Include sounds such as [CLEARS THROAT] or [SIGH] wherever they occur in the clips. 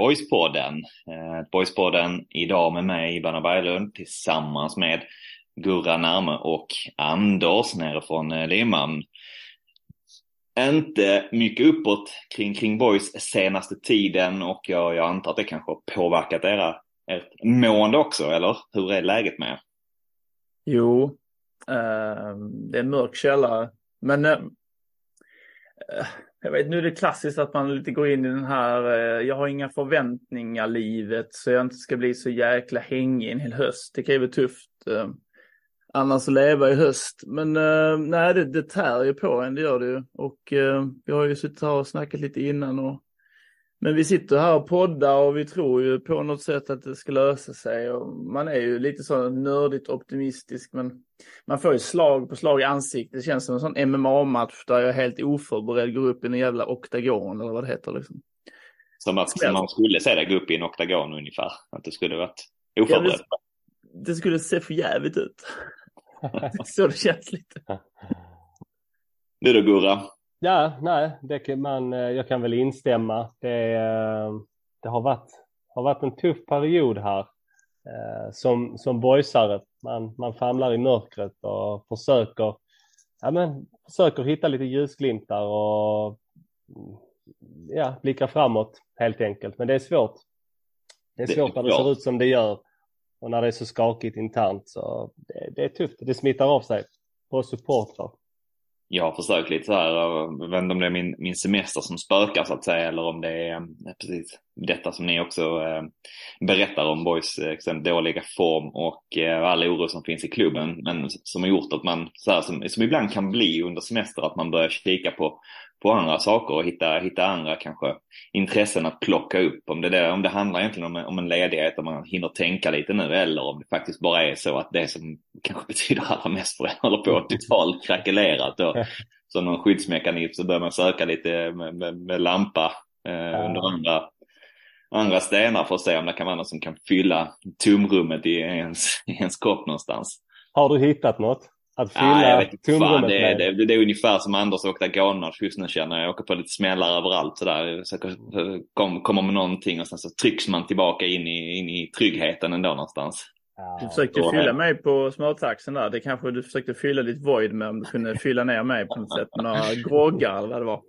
Boyspodden. Eh, Boyspodden idag med mig, Ibana Berglund, tillsammans med Gurra Närme och Anders nere från eh, Limhamn. Inte mycket uppåt kring, kring Boys senaste tiden och jag, jag antar att det kanske har påverkat era, ert mående också, eller? Hur är läget med er? Jo, eh, det är en mörk källare. Men eh, jag vet, nu är det klassiskt att man lite går in i den här, eh, jag har inga förväntningar livet så jag inte ska bli så jäkla hängig en hel höst. Det kan ju vara tufft eh, annars att leva i höst. Men eh, nej, det, det tär ju på en, det gör det ju. Och eh, vi har ju suttit här och snackat lite innan och men vi sitter här och poddar och vi tror ju på något sätt att det ska lösa sig. Och man är ju lite så nördigt optimistisk men man får ju slag på slag i ansiktet. Det känns som en sån MMA-match där jag är helt oförberedd går upp i en jävla oktagon eller vad det heter liksom. Som att som man skulle se dig gå upp i en oktagon ungefär. Att du skulle varit oförberedd. Ja, det, det skulle se för jävligt ut. [LAUGHS] så det känns lite. Du då Gurra? Ja, nej, det man, jag kan väl instämma. Det, det har, varit, har varit en tuff period här som, som boysare. Man, man famlar i mörkret och försöker, ja, men, försöker hitta lite ljusglimtar och ja, blicka framåt helt enkelt. Men det är svårt. Det är svårt när det ser ut som det gör och när det är så skakigt internt. Så det, det är tufft. Det smittar av sig på supportrar jag har försökt lite så här, eh, jag vet inte om det är min, min semester som spökar så att säga eller om det är eh, precis detta som ni också eh, berättar om Boys eh, dåliga form och eh, all oro som finns i klubben men som har gjort att man, så här, som, som ibland kan bli under semester, att man börjar kika på, på andra saker och hitta, hitta andra kanske intressen att plocka upp. Om det, där, om det handlar egentligen om, om en ledighet, om man hinner tänka lite nu eller om det faktiskt bara är så att det som kanske [LAUGHS] betyder allra mest för en håller på att totalt krackelerat. Och, som någon skyddsmekanism så börjar man söka lite med, med, med lampa eh, ja. under andra, andra stenar för att se om det kan vara något som kan fylla tomrummet i ens, i ens kropp någonstans. Har du hittat något? Att fylla ja, tomrummet det, är, det, det, är ungefär som Anders oktagonmatch just nu känner jag. Jag åker på lite smällar överallt sådär. Så kom, kommer med någonting och sen så trycks man tillbaka in i, in i tryggheten ändå någonstans. Du försökte fylla mig på smörtaxen där. Det kanske du försökte fylla ditt void med om du kunde fylla ner mig på något sätt med några [LAUGHS] groggar eller vad det var.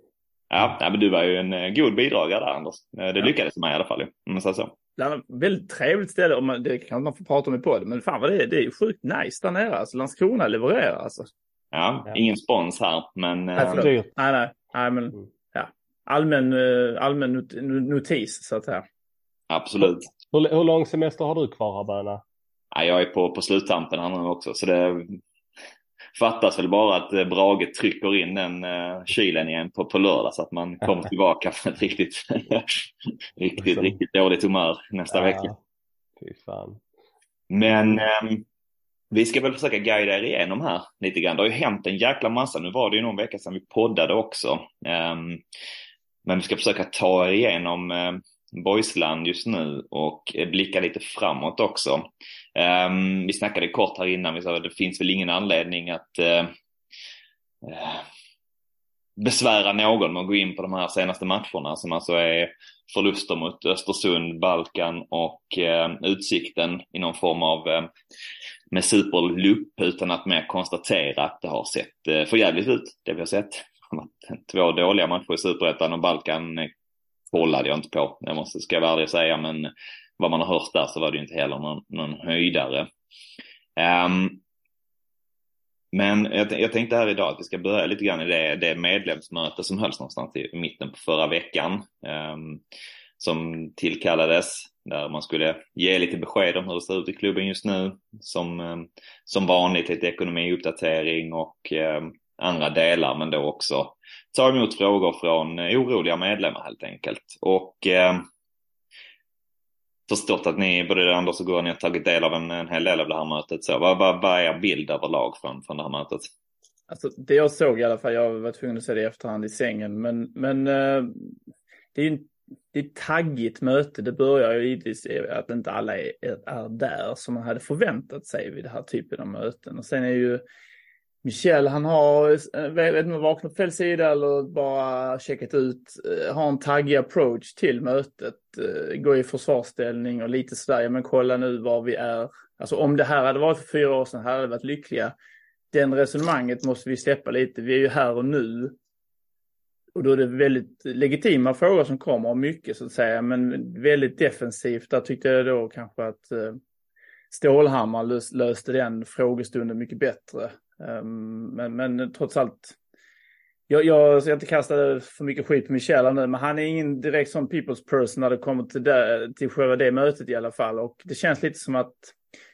Ja, men du var ju en eh, god bidragare där Anders. Det ja. lyckades med i alla fall. Om man säger så. Ett väldigt trevligt ställe, om man, det kan man få prata om i podden, men fan vad det är, det är sjukt nice där nere. Alltså Landskrona levererar alltså. Ja, ja. ingen spons här, men... Nej, äh, nej, nej, nej, men mm. ja. Allmän, eh, allmän not notis så att säga. Absolut. Hur, hur lång semester har du kvar här, Berna? Ja, jag är på, på sluttampen här nu också, så det fattas väl bara att eh, Brage trycker in den uh, kylen igen på, på lördag så att man kommer tillbaka [LAUGHS] för ett riktigt, [LAUGHS] riktigt, riktigt dåligt humör nästa ja, vecka. Fy fan. Men um, vi ska väl försöka guida er igenom här lite grann. Det har ju hänt en jäkla massa. Nu var det ju någon vecka sedan vi poddade också. Um, men vi ska försöka ta er igenom um, Boysland just nu och blicka lite framåt också. Um, vi snackade kort här innan, vi sa att det finns väl ingen anledning att uh, uh, besvära någon med att gå in på de här senaste matcherna som alltså är förluster mot Östersund, Balkan och uh, Utsikten i någon form av uh, med superlupp utan att mer konstatera att det har sett uh, förjävligt ut, det vi har sett. Två dåliga matcher i Superettan och Balkan kollade jag inte på, jag måste, ska jag vara ärlig och säga, men vad man har hört där så var det ju inte heller någon, någon höjdare. Um, men jag, jag, tänkte här idag att vi ska börja lite grann i det, det medlemsmöte som hölls någonstans i mitten på förra veckan. Um, som tillkallades där man skulle ge lite besked om hur det ser ut i klubben just nu. Som, um, som vanligt lite ekonomiuppdatering och um, andra delar men då också ta emot frågor från oroliga medlemmar helt enkelt. Och förstått att ni, både Anders och Gurra, har tagit del av en, en hel del av det här mötet. Så vad, vad, vad är er bild överlag från, från det här mötet? Alltså, det jag såg i alla fall, jag var tvungen att se det i efterhand i sängen, men, men eh, det är ju det är ett taggigt möte. Det börjar ju givetvis att inte alla är, är där som man hade förväntat sig vid den här typen av möten. Och sen är ju Michel, han har, eh, vet inte om han vaknat på fel sida eller bara checkat ut, eh, har en taggig approach till mötet, eh, går i försvarsställning och lite sådär, men kolla nu var vi är. Alltså om det här hade varit för fyra år sedan här hade vi varit lyckliga. Den resonemanget måste vi släppa lite, vi är ju här och nu. Och då är det väldigt legitima frågor som kommer, och mycket så att säga, men väldigt defensivt. Där tyckte jag då kanske att Stålhammar löste den frågestunden mycket bättre. Ehm, men, men trots allt, jag, jag ska inte kasta för mycket skit på Michel nu, men han är ingen direkt sån people's person när det kommer till, det, till själva det mötet i alla fall. Och det känns lite som att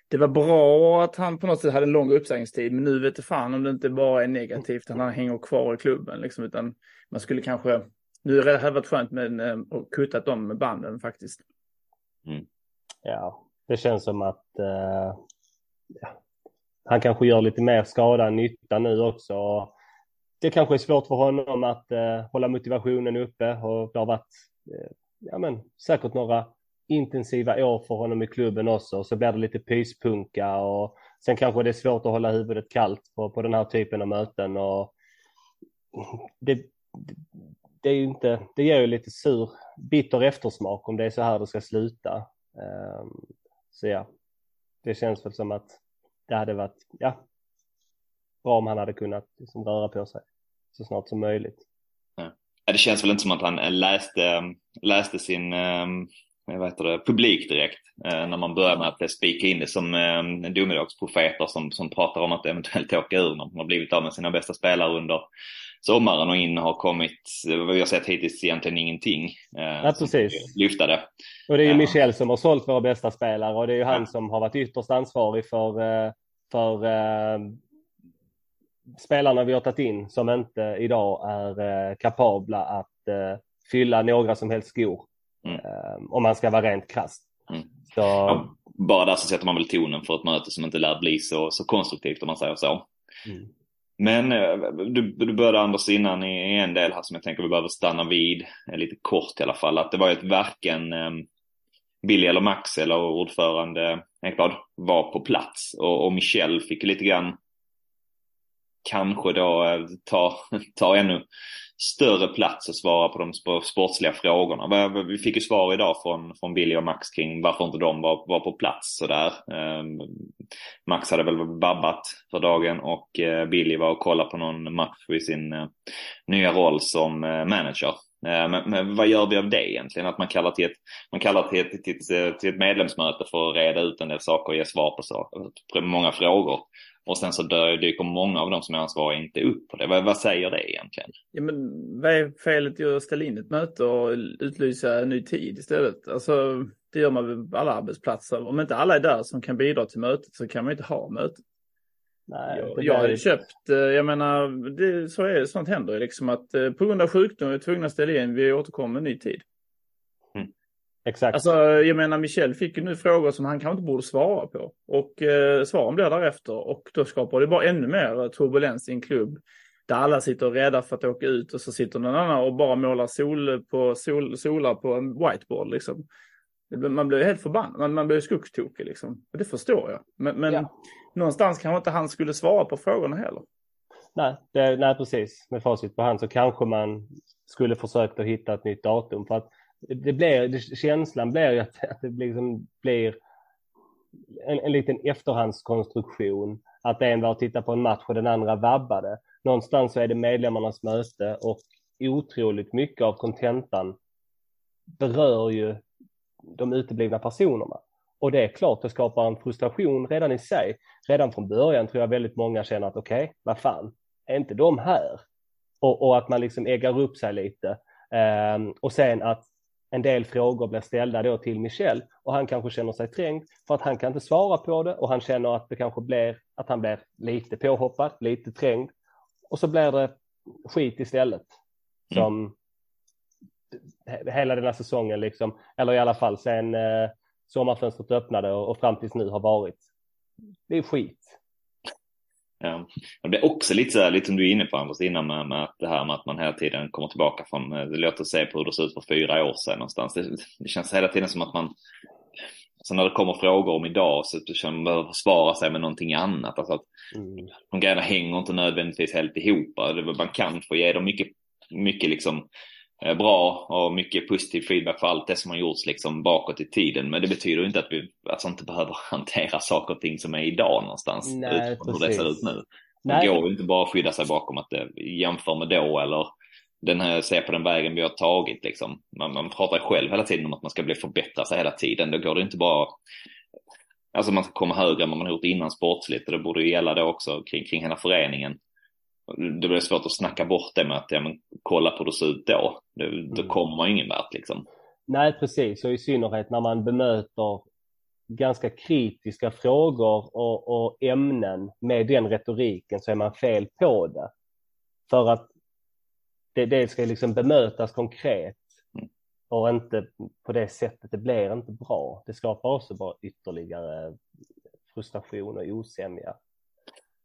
det var bra att han på något sätt hade en lång uppsägningstid, men nu vet det fan om det inte bara är negativt att han hänger kvar i klubben, liksom, utan man skulle kanske, nu hade det varit skönt med eh, och att kuttat dem med banden faktiskt. Mm. Ja, det känns som att uh, ja, han kanske gör lite mer skada än nytta nu också. Det kanske är svårt för honom att eh, hålla motivationen uppe och det har varit eh, ja, men, säkert några intensiva år för honom i klubben också. Så blir det lite pyspunka och sen kanske det är svårt att hålla huvudet kallt på, på den här typen av möten. Och det, det är ju inte, det ger ju lite sur, bitter eftersmak om det är så här det ska sluta. Um, så ja, det känns väl som att det hade varit, ja, bra om han hade kunnat liksom röra på sig så snart som möjligt. Ja. Det känns väl inte som att han eh, läste, eh, läste sin um, vad heter det, publik direkt uh, när man börjar med att spika in det som um, domedagsprofeter som, som pratar om att eventuellt åka ur när man har blivit av med sina bästa spelare under sommaren och in har kommit, vad vi har sett hittills, egentligen ingenting. Eh, ja, precis. Lyfta det. Och det är ju Michel som har sålt våra bästa spelare och det är ju han som har varit ytterst ansvarig för, eh, för spelarna vi har tagit in som inte idag är kapabla att fylla några som helst skor. Mm. om man ska vara rent krasst. Mm. Så... Ja, bara där så sätter man väl tonen för ett möte som inte lär bli så, så konstruktivt om man säger så. Mm. Men eh, du, du började Anders innan i, en del här som jag tänker vi behöver stanna vid, eh, lite kort i alla fall, att det var ju ett varken eh, Billy eller Max eller ordförande Ekblad var på plats och, och Michel fick lite grann kanske då eh, ta, [LAUGHS] ta ännu större plats att svara på de sportsliga frågorna. Vi fick ju svar idag från, från Billy och Max kring varför inte de var, var på plats sådär. Ehm, Max hade väl vabbat för dagen och eh, Billy var och kollade på någon match i sin eh, nya roll som eh, manager. Ehm, men, men, vad gör vi av det egentligen? Att man kallar till ett, man kallar till ett, till ett, till ett medlemsmöte för att reda ut en del saker och ge svar på saker, många frågor. Och sen så dyker många av de som är ansvariga inte upp på det. Vad, vad säger det egentligen? Ja, men vad är felet i att ställa in ett möte och utlysa en ny tid istället? Alltså, det gör man väl på alla arbetsplatser. Om inte alla är där som kan bidra till mötet så kan man inte ha mötet. Nej, jag, jag har ju köpt, eh, jag menar, det, så är, sånt händer liksom att eh, på grund av sjukdom är vi tvungna att ställa in, vi återkommer med ny tid. Exakt. Alltså, jag menar, Michel fick ju nu frågor som han kanske inte borde svara på. Och eh, svaren blir därefter. Och då skapar det bara ännu mer turbulens i en klubb. Där alla sitter och rädda för att åka ut och så sitter någon annan och bara målar sol på, sol, solar på en whiteboard. Liksom. Man blir helt förbannad, man, man blir skogstokig liksom. Det förstår jag. Men, men ja. någonstans kanske inte han skulle svara på frågorna heller. Nej, det, nej, precis. Med facit på hand så kanske man skulle försökt att hitta ett nytt datum. För att det blir, det, känslan blir ju att, att det liksom blir en, en liten efterhandskonstruktion. Att en var och tittade på en match och den andra vabbade. Någonstans så är det medlemmarnas möte och otroligt mycket av kontentan berör ju de uteblivna personerna. Och det är klart, det skapar en frustration redan i sig. Redan från början tror jag väldigt många känner att okej, okay, vad fan, är inte de här? Och, och, att man liksom äggar upp sig lite. Um, och sen att en del frågor blir ställda då till Michel och han kanske känner sig trängd för att han kan inte svara på det och han känner att det kanske blir att han blir lite påhoppad, lite trängd och så blir det skit istället som mm. hela den här säsongen liksom, eller i alla fall sen eh, sommarfönstret öppnade och, och fram tills nu har varit. Det är skit. Ja. Det blir också lite så här, lite som du är inne på Anders innan med, med att det här med att man hela tiden kommer tillbaka från, det låter se på hur det såg ut för fyra år sedan någonstans. Det, det känns hela tiden som att man, så när det kommer frågor om idag så känner man behöver försvara sig med någonting annat. Alltså att mm. de grejerna hänger inte nödvändigtvis helt ihop. Man kan få ge dem mycket, mycket liksom Eh, bra och mycket positiv feedback för allt det som har gjorts liksom bakåt i tiden. Men det betyder inte att vi alltså inte behöver [LAUGHS] hantera saker och ting som är idag någonstans. Nej, utifrån hur det ser ut nu. Det går ju inte bara att skydda sig bakom att det jämför med då eller den här, se på den vägen vi har tagit liksom. Man, man pratar själv hela tiden om att man ska bli förbättra sig hela tiden. Då går det inte bara Alltså man ska komma högre än vad man har gjort innan sportsligt och det borde ju gälla då också kring, kring hela föreningen det blir svårt att snacka bort det med att ja, men, kolla på hur det ser ut då. Det, då mm. kommer man ingen vart liksom. Nej, precis. Och i synnerhet när man bemöter ganska kritiska frågor och, och ämnen med den retoriken så är man fel på det. För att det, det ska liksom bemötas konkret mm. och inte på det sättet. Det blir inte bra. Det skapar också bara ytterligare frustration och osämja.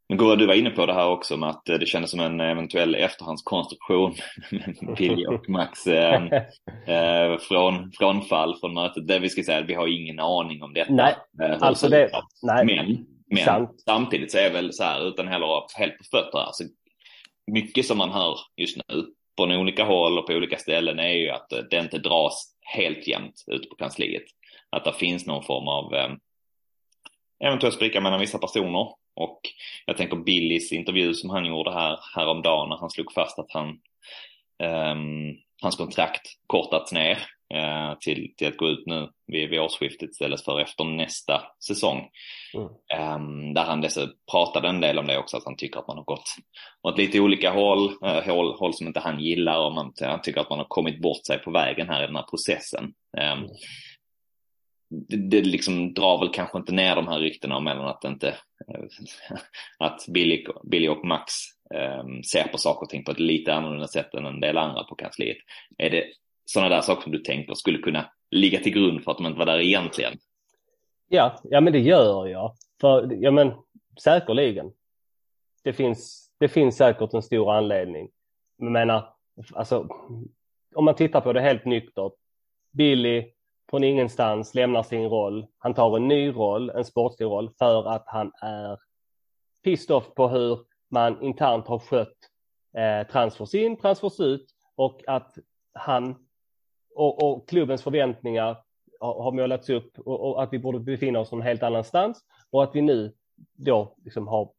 Men Gurra, du var inne på det här också med att eh, det kändes som en eventuell efterhandskonstruktion [LAUGHS] med Billy och Max eh, [LAUGHS] eh, från, frånfall från mötet. Det vi ska säga, vi har ingen aning om detta. Nej, eh, alltså det, nej. Men, men samtidigt så är väl så här, utan heller helt på fötter, alltså, mycket som man hör just nu från olika håll och på olika ställen är ju att det inte dras helt jämnt ute på kansliet. Att det finns någon form av eh, eventuellt spricka mellan vissa personer och jag tänker Billys intervju som han gjorde här häromdagen när han slog fast att han, um, hans kontrakt kortats ner uh, till, till att gå ut nu vid, vid årsskiftet istället för efter nästa säsong. Mm. Um, där han dessa pratade en del om det också, att han tycker att man har gått åt lite olika håll, uh, håll, håll som inte han gillar och man, han tycker att man har kommit bort sig på vägen här i den här processen. Um, mm det, det liksom drar väl kanske inte ner de här ryktena om att inte eh, [LAUGHS] att Billy, Billy och Max um, ser på saker och ting på ett lite annorlunda sätt än en del andra på kansliet. Är det sådana där saker som du tänker skulle kunna ligga till grund för att de inte var där egentligen? Ja, ja men det gör jag. För, ja men säkerligen. Det finns, det finns säkert en stor anledning. Men menar, alltså, om man tittar på det helt nyktert. Billy från ingenstans lämnar sin roll. Han tar en ny roll, en sportslig roll, för att han är pissed off på hur man internt har skött eh, transfers in, transfers ut och att han och, och klubbens förväntningar har, har målats upp och, och, att vi borde befinna oss någon helt annanstans och att vi nu då liksom har,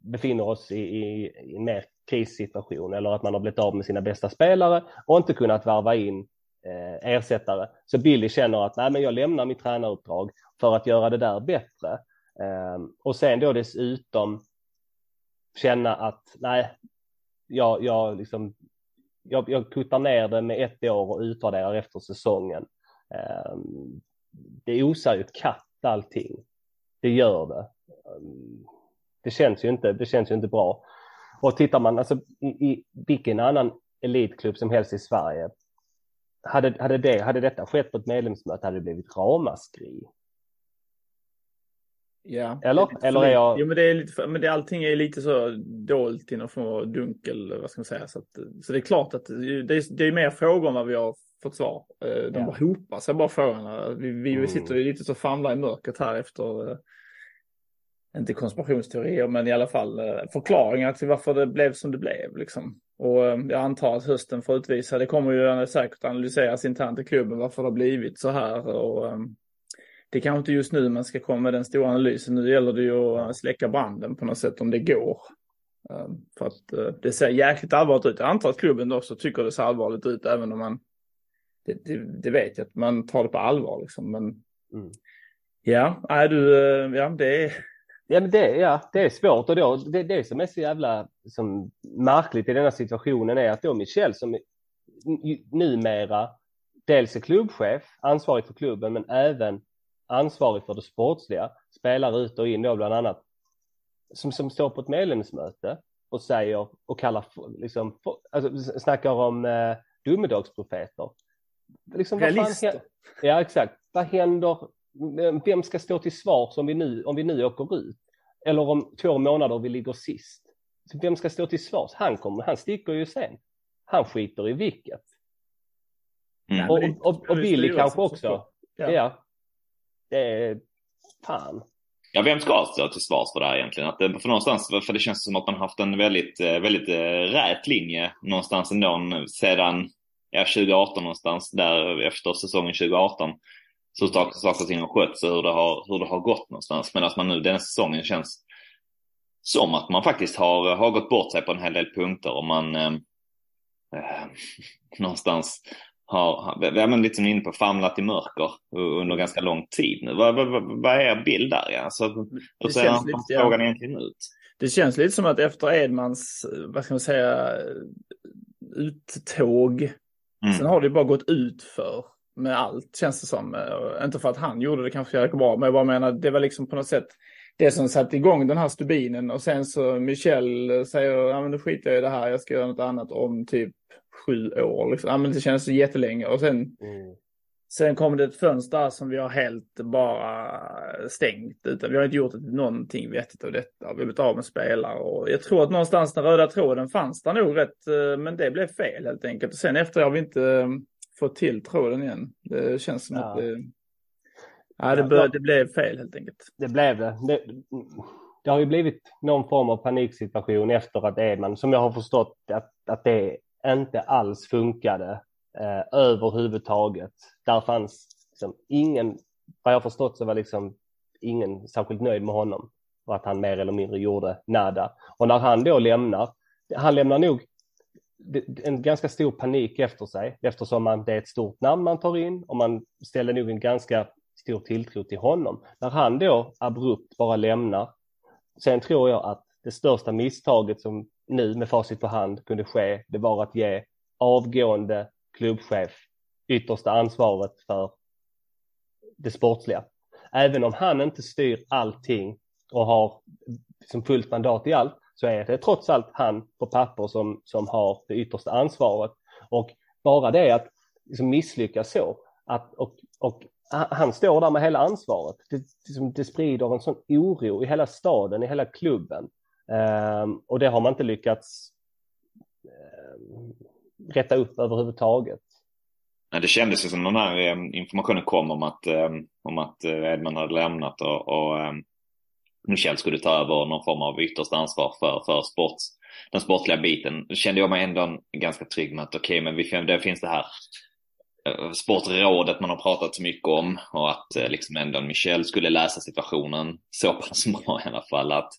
befinner oss i, i, i en mer krissituation eller att man har blivit av med sina bästa spelare och inte kunnat varva in eh, ersättare. Så Billy känner att Nej, men jag lämnar mitt tränaruppdrag för att göra det där bättre. Eh, och sen då dessutom känna att nej, jag, jag, liksom, jag, jag kuttar ner det med ett år och utvärderar efter säsongen. Eh, det osar ju katt allting. Det gör det. Det känns ju inte, det känns ju inte bra. Och tittar man alltså, i, i vilken annan elitklubb som helst i Sverige hade, hade, det, hade detta skett på ett medlemsmöte hade det blivit ramaskri. Ja. Eller? Eller är jag... Jo, men det är lite, för, men det, allting är lite så dolt i någon form av dunkel, vad ska man säga. Så, att, så det är klart att det är, det är mer frågor än vad vi har fått svar. Eh, de ja. bara hopar sig bara frågorna. Vi, vi mm. sitter ju lite så famlar i mörkret här efter, eh, inte konspirationsteorier, men i alla fall eh, förklaringar till varför det blev som det blev. Liksom. Och eh, jag antar att hösten får utvisa, det kommer ju säkert analyseras internt i klubben varför det har blivit så här. Och, um, det kanske inte just nu man ska komma med den stora analysen. Nu gäller det ju att släcka branden på något sätt om det går. För att det ser jäkligt allvarligt ut. Jag antar att klubben också tycker det ser allvarligt ut även om man, det, det, det vet jag att man tar det på allvar liksom. Men mm. ja, är du, ja det är Ja, men det, ja, det är svårt och då, det, det som är så jävla som märkligt i denna situationen är att då Michel som numera dels är klubbchef, ansvarig för klubben, men även ansvarig för det sportsliga, spelar ut och in då bland annat, som, som står på ett medlemsmöte och säger och kallar, liksom, alltså, snackar om eh, domedagsprofeter. Liksom, Realister. ja, exakt. Vad händer vem ska stå till svars om vi nu, om vi nu åker ut? eller om två månader vi ligger sist. Så vem ska stå till svars? Han kommer, han sticker ju sen. Han skiter i vilket. Mm. Och, och, och Billy kanske också. Ja. Ja. Det är fan. Ja, vem ska stå till svars för det här egentligen? Att det, för någonstans, för det känns som att man haft en väldigt, eh, väldigt eh, rät linje någonstans ändå sedan ja, 2018 någonstans, där efter säsongen 2018. Så saker, och ting har skötts och hur det har, hur det har gått någonstans. Medan man nu den säsongen känns som att man faktiskt har, har gått bort sig på en hel del punkter och man eh, eh, [LAUGHS] någonstans har, ja, men lite som inne på, famlat i mörker under ganska lång tid nu. Vad, vad, vad är er bild där? Alltså, hur ser känns lite, ja. frågan egentligen ut? Det känns lite som att efter Edmans, vad ska man säga, uttåg, Mm. sen har det bara gått ut för med allt känns det som. Eh, Inte för att han gjorde det kanske jäkla bra, men jag bara menar det var liksom på något sätt det som satte igång den här stubinen och sen så Michel säger, ja men nu skiter jag i det här, jag ska göra något annat om typ sju år. Liksom. Ja men det känns så jättelänge och sen Mm. Sen kom det ett fönster som vi har helt bara stängt. Utan vi har inte gjort någonting vettigt av detta. Vi har blivit av med spelare. Och jag tror att någonstans den röda tråden fanns där nog rätt. eh, Men det blev fel helt enkelt. Och sen efter har vi inte fått till tråden igen. Det känns som Ja. att det, ja, det, bör, det blev fel helt enkelt. Det blev det. det. Det har ju blivit någon form av paniksituation efter att Edman, som jag har förstått att, att det inte alls funkade eh, överhuvudtaget. Där fanns liksom ingen, vad jag har förstått så var liksom ingen särskilt nöjd med honom och att han mer eller mindre gjorde nada. Och när han då lämnar, han lämnar nog en ganska stor panik efter sig eftersom man, det är ett stort namn man tar in och man ställer nog en ganska stor tilltro till honom. När han då abrupt bara lämnar, sen tror jag att det största misstaget som nu med facit på hand kunde ske, det var att ge avgående klubbchef yttersta ansvaret för det sportsliga. Även om han inte styr allting och har som fullt mandat i allt så är det trots allt han på papper som, som har det yttersta ansvaret. Och bara det att liksom misslyckas så, att, och, och han står där med hela ansvaret. Det, liksom, det sprider en sån oro i hela staden, i hela klubben. Um, och det har man inte lyckats um, rätta upp överhuvudtaget. Det kändes ju som den här ehm, informationen kom om att, om att eh, Edman hade lämnat och, och Michel skulle ta över någon form av yttersta ansvar för, för sports, den sportliga biten. Kände jag mig ändå ganska trygg med att okej, okay, men vi, det finns det här eh, sportrådet man har pratat så mycket om och att eh, liksom ändå Michel skulle läsa situationen så pass [LAUGHS] bra i alla fall att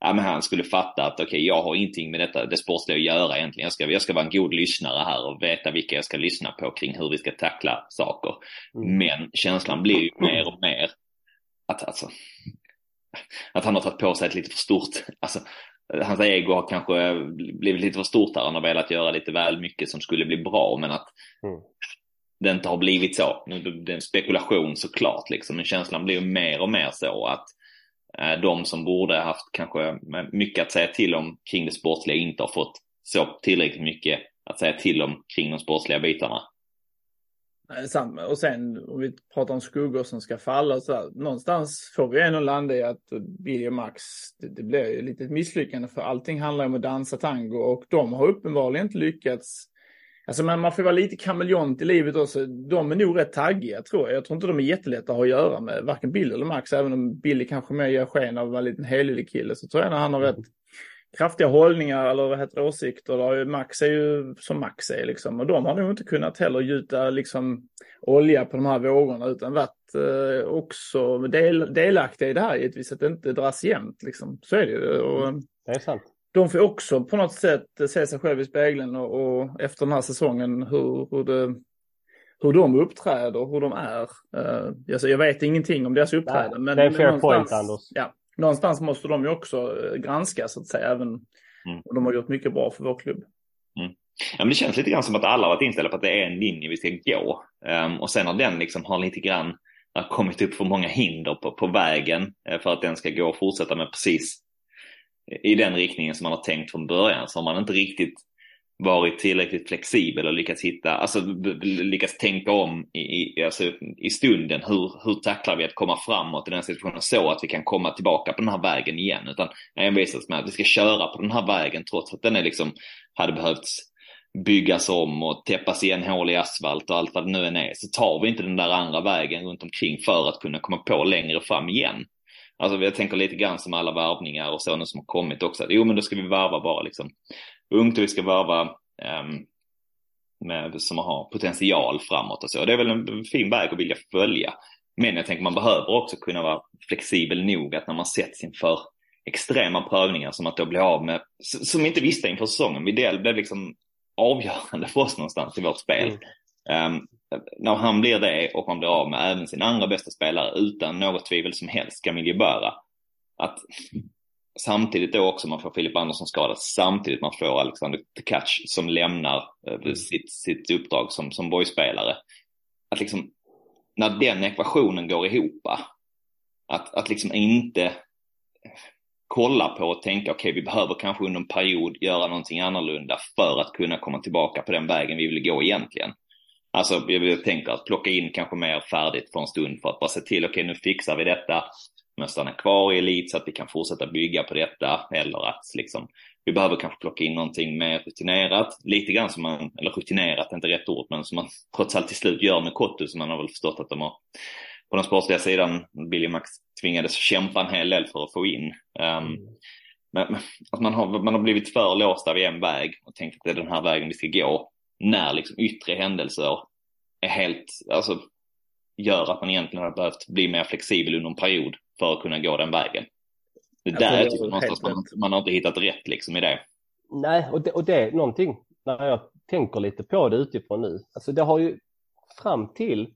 ja, men han skulle fatta att okej, okay, jag har ingenting med detta, det sportsliga att göra egentligen. Jag ska, jag ska vara en god lyssnare här och veta vilka jag ska lyssna på kring hur vi ska tackla saker. Mm. Men känslan blir ju mer och mer att, alltså, att han har tagit på sig ett lite för stort, alltså, hans ego har kanske blivit lite för stort där. Han har velat göra lite väl mycket som skulle bli bra, men att mm. det inte har blivit så. Det är en spekulation såklart, liksom. men känslan blir ju mer och mer så att de som borde haft kanske mycket att säga till om kring det sportsliga inte har fått så tillräckligt mycket att säga till om kring de sportsliga bitarna. Nej, samma. Och sen om vi pratar om skuggor som ska falla och så där, någonstans får vi ändå landa i att Billy och Max, det, det blir ju lite ett misslyckande för allting handlar om att dansa tango och de har uppenbarligen inte lyckats Alltså man, man får vara lite kameleont i livet också. De är nog rätt taggiga tror jag. Jag tror inte de är jättelätta att ha att göra med varken Billy eller Max. Även om Billy kanske mer gör sken av en liten helylle kille så tror jag att han har rätt kraftiga hållningar eller vad heter det, åsikter. Då. Max är ju som Max är liksom. Och de har nog inte kunnat heller gjuta liksom olja på de här vågorna utan varit eh, också del, delaktiga i det här givetvis. Att det inte dras jämnt liksom. Så är det ju. Och, det är sant de får också på något sätt se sig själv i spegeln och, och efter den här säsongen hur, hur, det, hur de uppträder, hur de är. Uh, alltså jag vet ingenting om deras uppträdande. Men, det är en fair point, Anders. Ja, någonstans måste de ju också granska så att säga, även mm. och de har gjort mycket bra för vår klubb. Mm. Ja, men det känns lite grann som att alla har varit inställda på att det är en linje vi ska gå. Um, och sen har den liksom har lite grann har kommit upp för många hinder på, på vägen för att den ska gå och fortsätta med precis i den riktningen som man har tänkt från början så har man inte riktigt varit tillräckligt flexibel och lyckats hitta, alltså lyckats tänka om i, i, alltså, i stunden. Hur, hur tacklar vi att komma framåt i den situationen så att vi kan komma tillbaka på den här vägen igen. Utan envisas med att vi ska köra på den här vägen trots att den är liksom, hade behövts byggas om och täppas igen hål i asfalt och allt vad det nu än är. Så tar vi inte den där andra vägen runt omkring för att kunna komma på längre fram igen. Alltså jag tänker lite grann som alla värvningar och sådana som har kommit också. Jo men då ska vi värva bara liksom ungt och vi ska värva um, med, som har potential framåt och så. Det är väl en fin väg att vilja följa. Men jag tänker man behöver också kunna vara flexibel nog att när man sätts inför extrema prövningar som att då bli av med, som vi inte visste inför säsongen, det blev liksom avgörande för oss någonstans i vårt spel. Mm. Um, när han blir det och man blir av med även sin andra bästa spelare utan något tvivel som helst, Camille Böra. Att samtidigt då också man får Filip Andersson skadad, samtidigt man får Alexander Tkac som lämnar eh, sitt, sitt uppdrag som, som boyspelare. Att liksom, när den ekvationen går ihop, att, att liksom inte kolla på och tänka okej okay, vi behöver kanske under en period göra någonting annorlunda för att kunna komma tillbaka på den vägen vi vill gå egentligen. Alltså jag tänker att plocka in kanske mer färdigt för en stund för att bara se till okej okay, nu fixar vi detta men stanna kvar i elit så att vi kan fortsätta bygga på detta eller att liksom vi behöver kanske plocka in någonting mer rutinerat, lite grann som man, eller rutinerat är inte rätt ord, men som man [LAUGHS] trots allt till slut gör med Kottu som man har väl förstått att de har på den sportsliga sidan, Billy Max tvingades kämpa en hel del för att få in. Um, men att man har, man har blivit för låsta vid en väg och tänkt att det är den här vägen vi ska gå när liksom yttre händelser är helt, alltså gör att man egentligen har behövt bli mer flexibel under en period för att kunna gå den vägen. Det jag där tycker någonstans man, man har inte hittat rätt liksom i det. Nej, och det, och det är någonting när jag tänker lite på det utifrån nu. Alltså det har ju fram till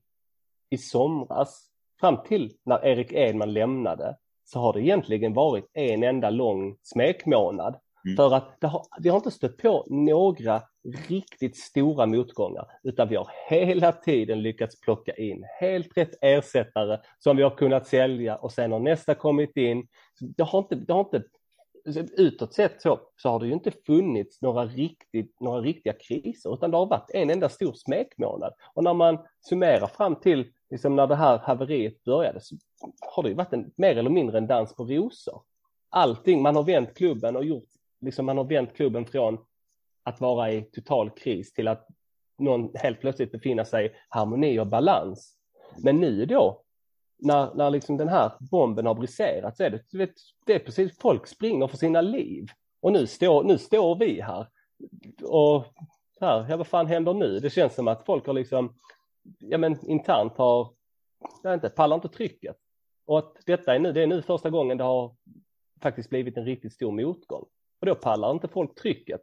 i somras, fram till när Erik Edman lämnade, så har det egentligen varit en enda lång smekmånad. Mm. För att det har, vi har inte stött på några riktigt stora motgångar, utan vi har hela tiden lyckats plocka in helt rätt ersättare som vi har kunnat sälja och sen har nästa kommit in. Det har inte, det har inte utåt sett så, så har det ju inte funnits några, riktigt, några riktiga kriser, utan det har varit en enda stor smekmånad. Och när man summerar fram till liksom när det här haveriet började så har det ju varit en, mer eller mindre en dans på rosor. Allting, man har vänt klubben och gjort, liksom man har vänt klubben från att vara i total kris till att någon helt plötsligt befinna sig i harmoni och balans. Men nu då, när, när liksom den här bomben har briserat så är det, vet, det är precis, folk springer för sina liv. Och nu står, nu står vi här. Och här, ja vad fan händer nu? Det känns som att folk har liksom, ja men internt har, jag inte, pallar inte trycket. Och att detta är nu, det är nu första gången det har faktiskt blivit en riktigt stor motgång. Och då pallar inte folk trycket.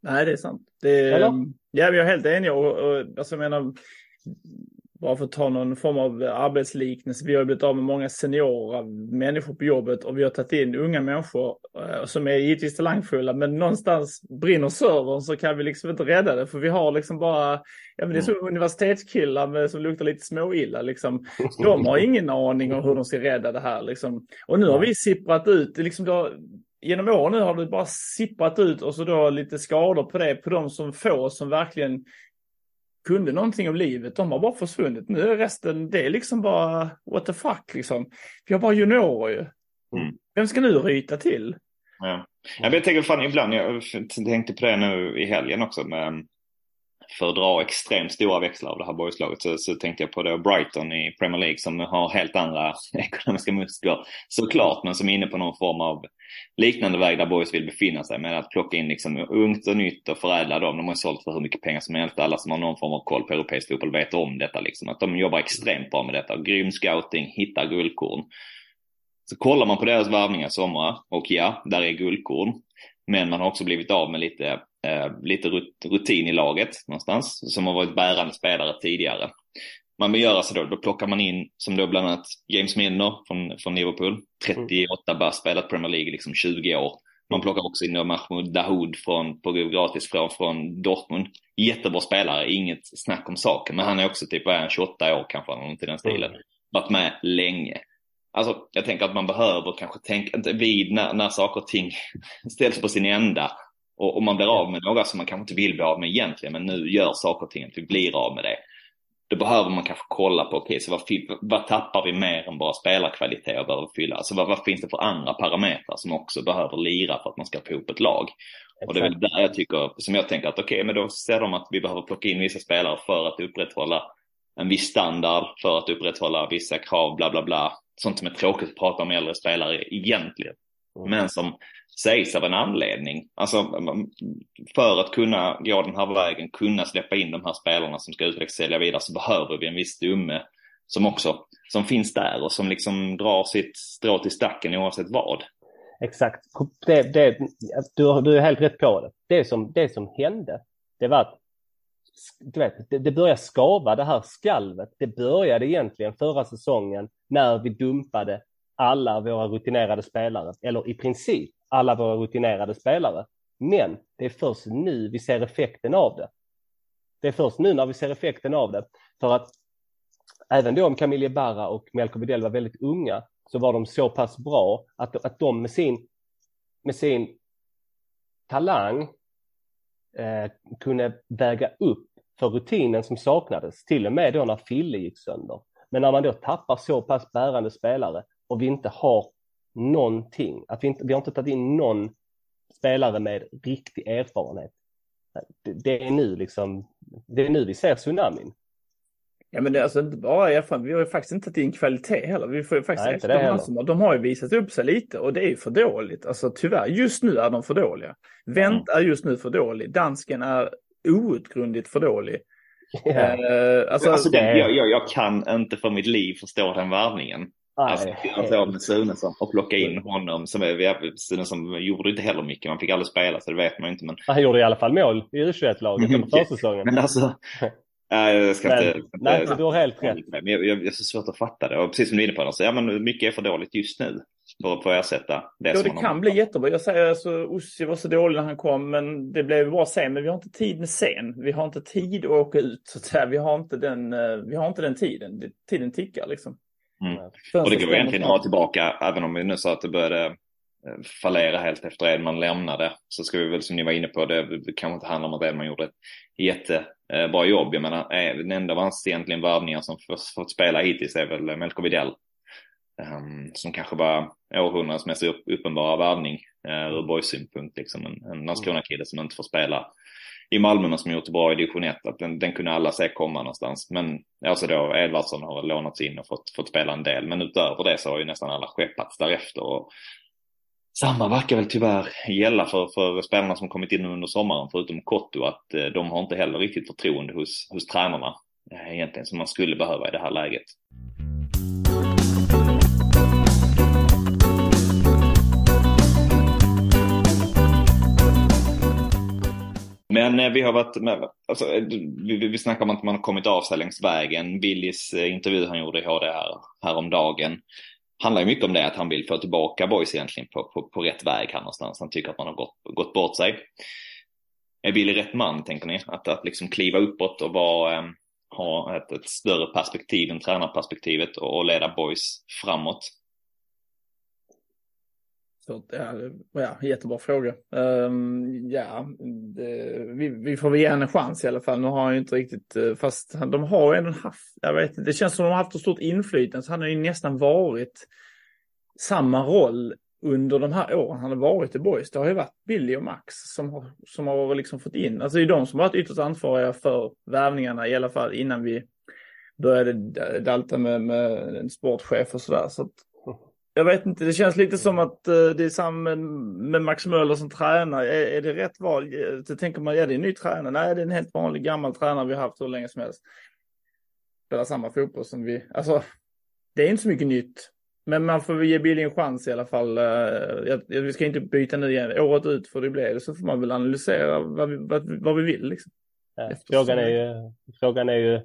Nej, det är sant. Det, ja, vi är helt eniga. Och, och, alltså, jag menar, bara för att ta någon form av arbetsliknelse. Vi har blivit av med många seniora människor på jobbet och vi har tagit in unga människor eh, som är givetvis talangfulla. Men någonstans brinner servern så kan vi liksom inte rädda det. För vi har liksom bara, ja men det är som universitetskillar med, som luktar lite småilla liksom. De har ingen aning om hur de ska rädda det här liksom. Och nu har vi sipprat ut, liksom då, genom år nu har det bara sipprat ut och så då lite skador på det på de som få som verkligen kunde någonting om livet. De har bara försvunnit. Nu är resten, det är liksom bara what the fuck liksom. Vi har bara juniorer ju. Mm. Vem ska nu ryta till? Ja. Jag tänker fan ibland, jag tänkte på det nu i helgen också med för att dra extremt stora växlar av det här boyslaget så, så tänkte jag på det Brighton i Premier League som har helt andra [LAUGHS] ekonomiska muskler såklart men som är inne på någon form av liknande väg där boys vill befinna sig med att plocka in liksom ungt och nytt och förädla dem. De har sålt för hur mycket pengar som helst. Alla som har någon form av koll på europeisk fotboll vet om detta liksom. Att de jobbar extremt bra med detta. Grym scouting, hittar guldkorn. Så kollar man på deras värvningar i sommar och ja, där är guldkorn. Men man har också blivit av med lite lite rutin i laget någonstans som har varit bärande spelare tidigare. Man vill göra så då, då plockar man in som då bland annat James Milner från, från Liverpool, 38 bast, spelat Premier League liksom 20 år. Man plockar också in Mahmoud Dahoud från, på gratis från, från Dortmund. Jättebra spelare, inget snack om saken, men han är också typ, vad är han, 28 år kanske, något i den stilen. Mm. Varit med länge. Alltså, jag tänker att man behöver kanske tänka, vid när, när saker och ting [LAUGHS] ställs på sin ända, och, och man blir av med några som man kanske inte vill bli av med egentligen, men nu gör saker och ting att vi blir av med det. Då behöver man kanske kolla på, okej, okay, så vad, vad, tappar vi mer än bara spelarkvalitet och behöver fylla? Alltså vad, vad finns det för andra parametrar som också behöver lira för att man ska få ihop ett lag? Och det är väl där jag tycker, som jag tänker att okej, okay, men då ser de att vi behöver plocka in vissa spelare för att upprätthålla en viss standard, för att upprätthålla vissa krav, bla bla bla. Sånt som är tråkigt att prata om äldre spelare egentligen. Mm. Men som sägs av en anledning. Alltså för att kunna gå den här vägen, kunna släppa in de här spelarna som ska utvecklas och sälja vidare så behöver vi en viss stomme som också, som finns där och som liksom drar sitt strå till stacken oavsett vad. Exakt. Det, det, du, du är helt rätt på det. Det som, det som hände, det var att du vet, det, det började skava det här skalvet. Det började egentligen förra säsongen när vi dumpade alla våra rutinerade spelare, eller i princip alla våra rutinerade spelare. Men det är först nu vi ser effekten av det. Det är först nu när vi ser effekten av det. För att även då om Camille Barra och Melko Widell var väldigt unga så var de så pass bra att, att de med sin, med sin talang eh, kunde väga upp för rutinen som saknades, till och med då när Fille gick sönder. Men när man då tappar så pass bärande spelare och vi inte har någonting, att vi, inte, vi har inte tagit in någon spelare med riktig erfarenhet. Det, det är nu liksom, det är nu vi ser tsunamin. Ja men det är alltså inte bara erfarenhet, vi har ju faktiskt inte tagit in kvalitet heller. Vi får ju faktiskt Nej, efter de har ju visat upp sig lite och det är ju för dåligt. Alltså tyvärr, just nu är de för dåliga. Vänt mm. är just nu för dålig, dansken är outgrundligt för dålig. Yeah. Uh, alltså, alltså det, jag, jag, jag, kan inte för mitt liv förstå den värvningen. Alltså, att göra med Sunesson och plocka in honom. Som är, Sunesson gjorde inte heller mycket, man fick aldrig spela så det vet man inte. Men... Han gjorde i alla fall mål i U21-laget under försäsongen. Men alltså, Nej, jag ska men, inte... Nej, inte, du har helt rätt. Men jag, jag, jag är så svårt att fatta det. Och precis som du är inne på, alltså, ja, men mycket är för dåligt just nu för att ersätta det Ja, det kan har... bli jättebra. Jag säger alltså, Ussi var så dålig när han kom, men det blev bra sen. Men vi har inte tid med sen. Vi har inte tid att åka ut, så att säga. Vi har inte den, eh, vi har inte den tiden. Tiden tickar liksom. Mm. Och det går egentligen att ha tillbaka, även om vi nu sa att det började eh, fallera helt efter Edman lämnade. Så ska vi väl som ni var inne på, det, det kanske inte handlar om att Edman gjorde ett jättebra jobb. Jag menar, eh, den enda av hans egentligen värvningar som fått spela hittills är väl Melko Widell. Um, som kanske var århundradets mest upp, uppenbara värvning uh, ur Borgs synpunkt. Liksom en, en Landskrona-kille som inte får spela i Malmö men som gjort det bra i division 1. Att den, den kunde alla se komma någonstans. Men alltså då Edvardsson har lånats in och fått, fått spela en del. Men utöver det så har ju nästan alla skeppats därefter. Och samma verkar väl tyvärr gälla för, för spelarna som kommit in under sommaren förutom Kotto att eh, de har inte heller riktigt förtroende hos, hos tränarna eh, egentligen som man skulle behöva i det här läget. Men eh, vi har varit med, alltså, eh, vi, vi snackar om att man har kommit av sig längs vägen. Billys eh, intervju han gjorde i HD här, häromdagen handlar ju mycket om det, att han vill få tillbaka boys egentligen på, på, på rätt väg här någonstans. Han tycker att man har gått, gått bort sig. Är Billy rätt man, tänker ni? Att, att liksom kliva uppåt och vara, eh, ha ett, ett, större perspektiv än tränarperspektivet och, och leda boys framåt? Så, ja, jättebra fråga. Um, ja, det, vi, vi, får väl ge henne en chans i alla fall. Nu har han ju inte riktigt, eh, fast de har ju ändå haft, jag vet inte, det känns som de har haft ett stort inflytande. Så han har ju nästan varit samma roll under de här åren han har varit i Boys. Det har ju varit Billy och Max som har, som har liksom fått in, alltså det är de som har varit ytterst ansvariga för värvningarna i alla fall innan vi började dalta med, med en sportchef och sådär. Så att jag vet inte, det känns lite som att uh, det är samma med Max Möller som tränare. Är, är det rätt val? Så tänker man, ja det är en ny tränare. Nej, det är en helt vanlig gammal tränare vi har haft hur länge som helst. Spelar samma fotboll som vi, alltså det är inte så mycket nytt. Men man får ge Billy en chans i alla fall. Uh, jag, vi ska inte byta nu igen. Året ut får det bli det. Så får man väl analysera vad vi, vad, vad vi vill. Liksom. Ja, frågan, är ju, frågan är ju,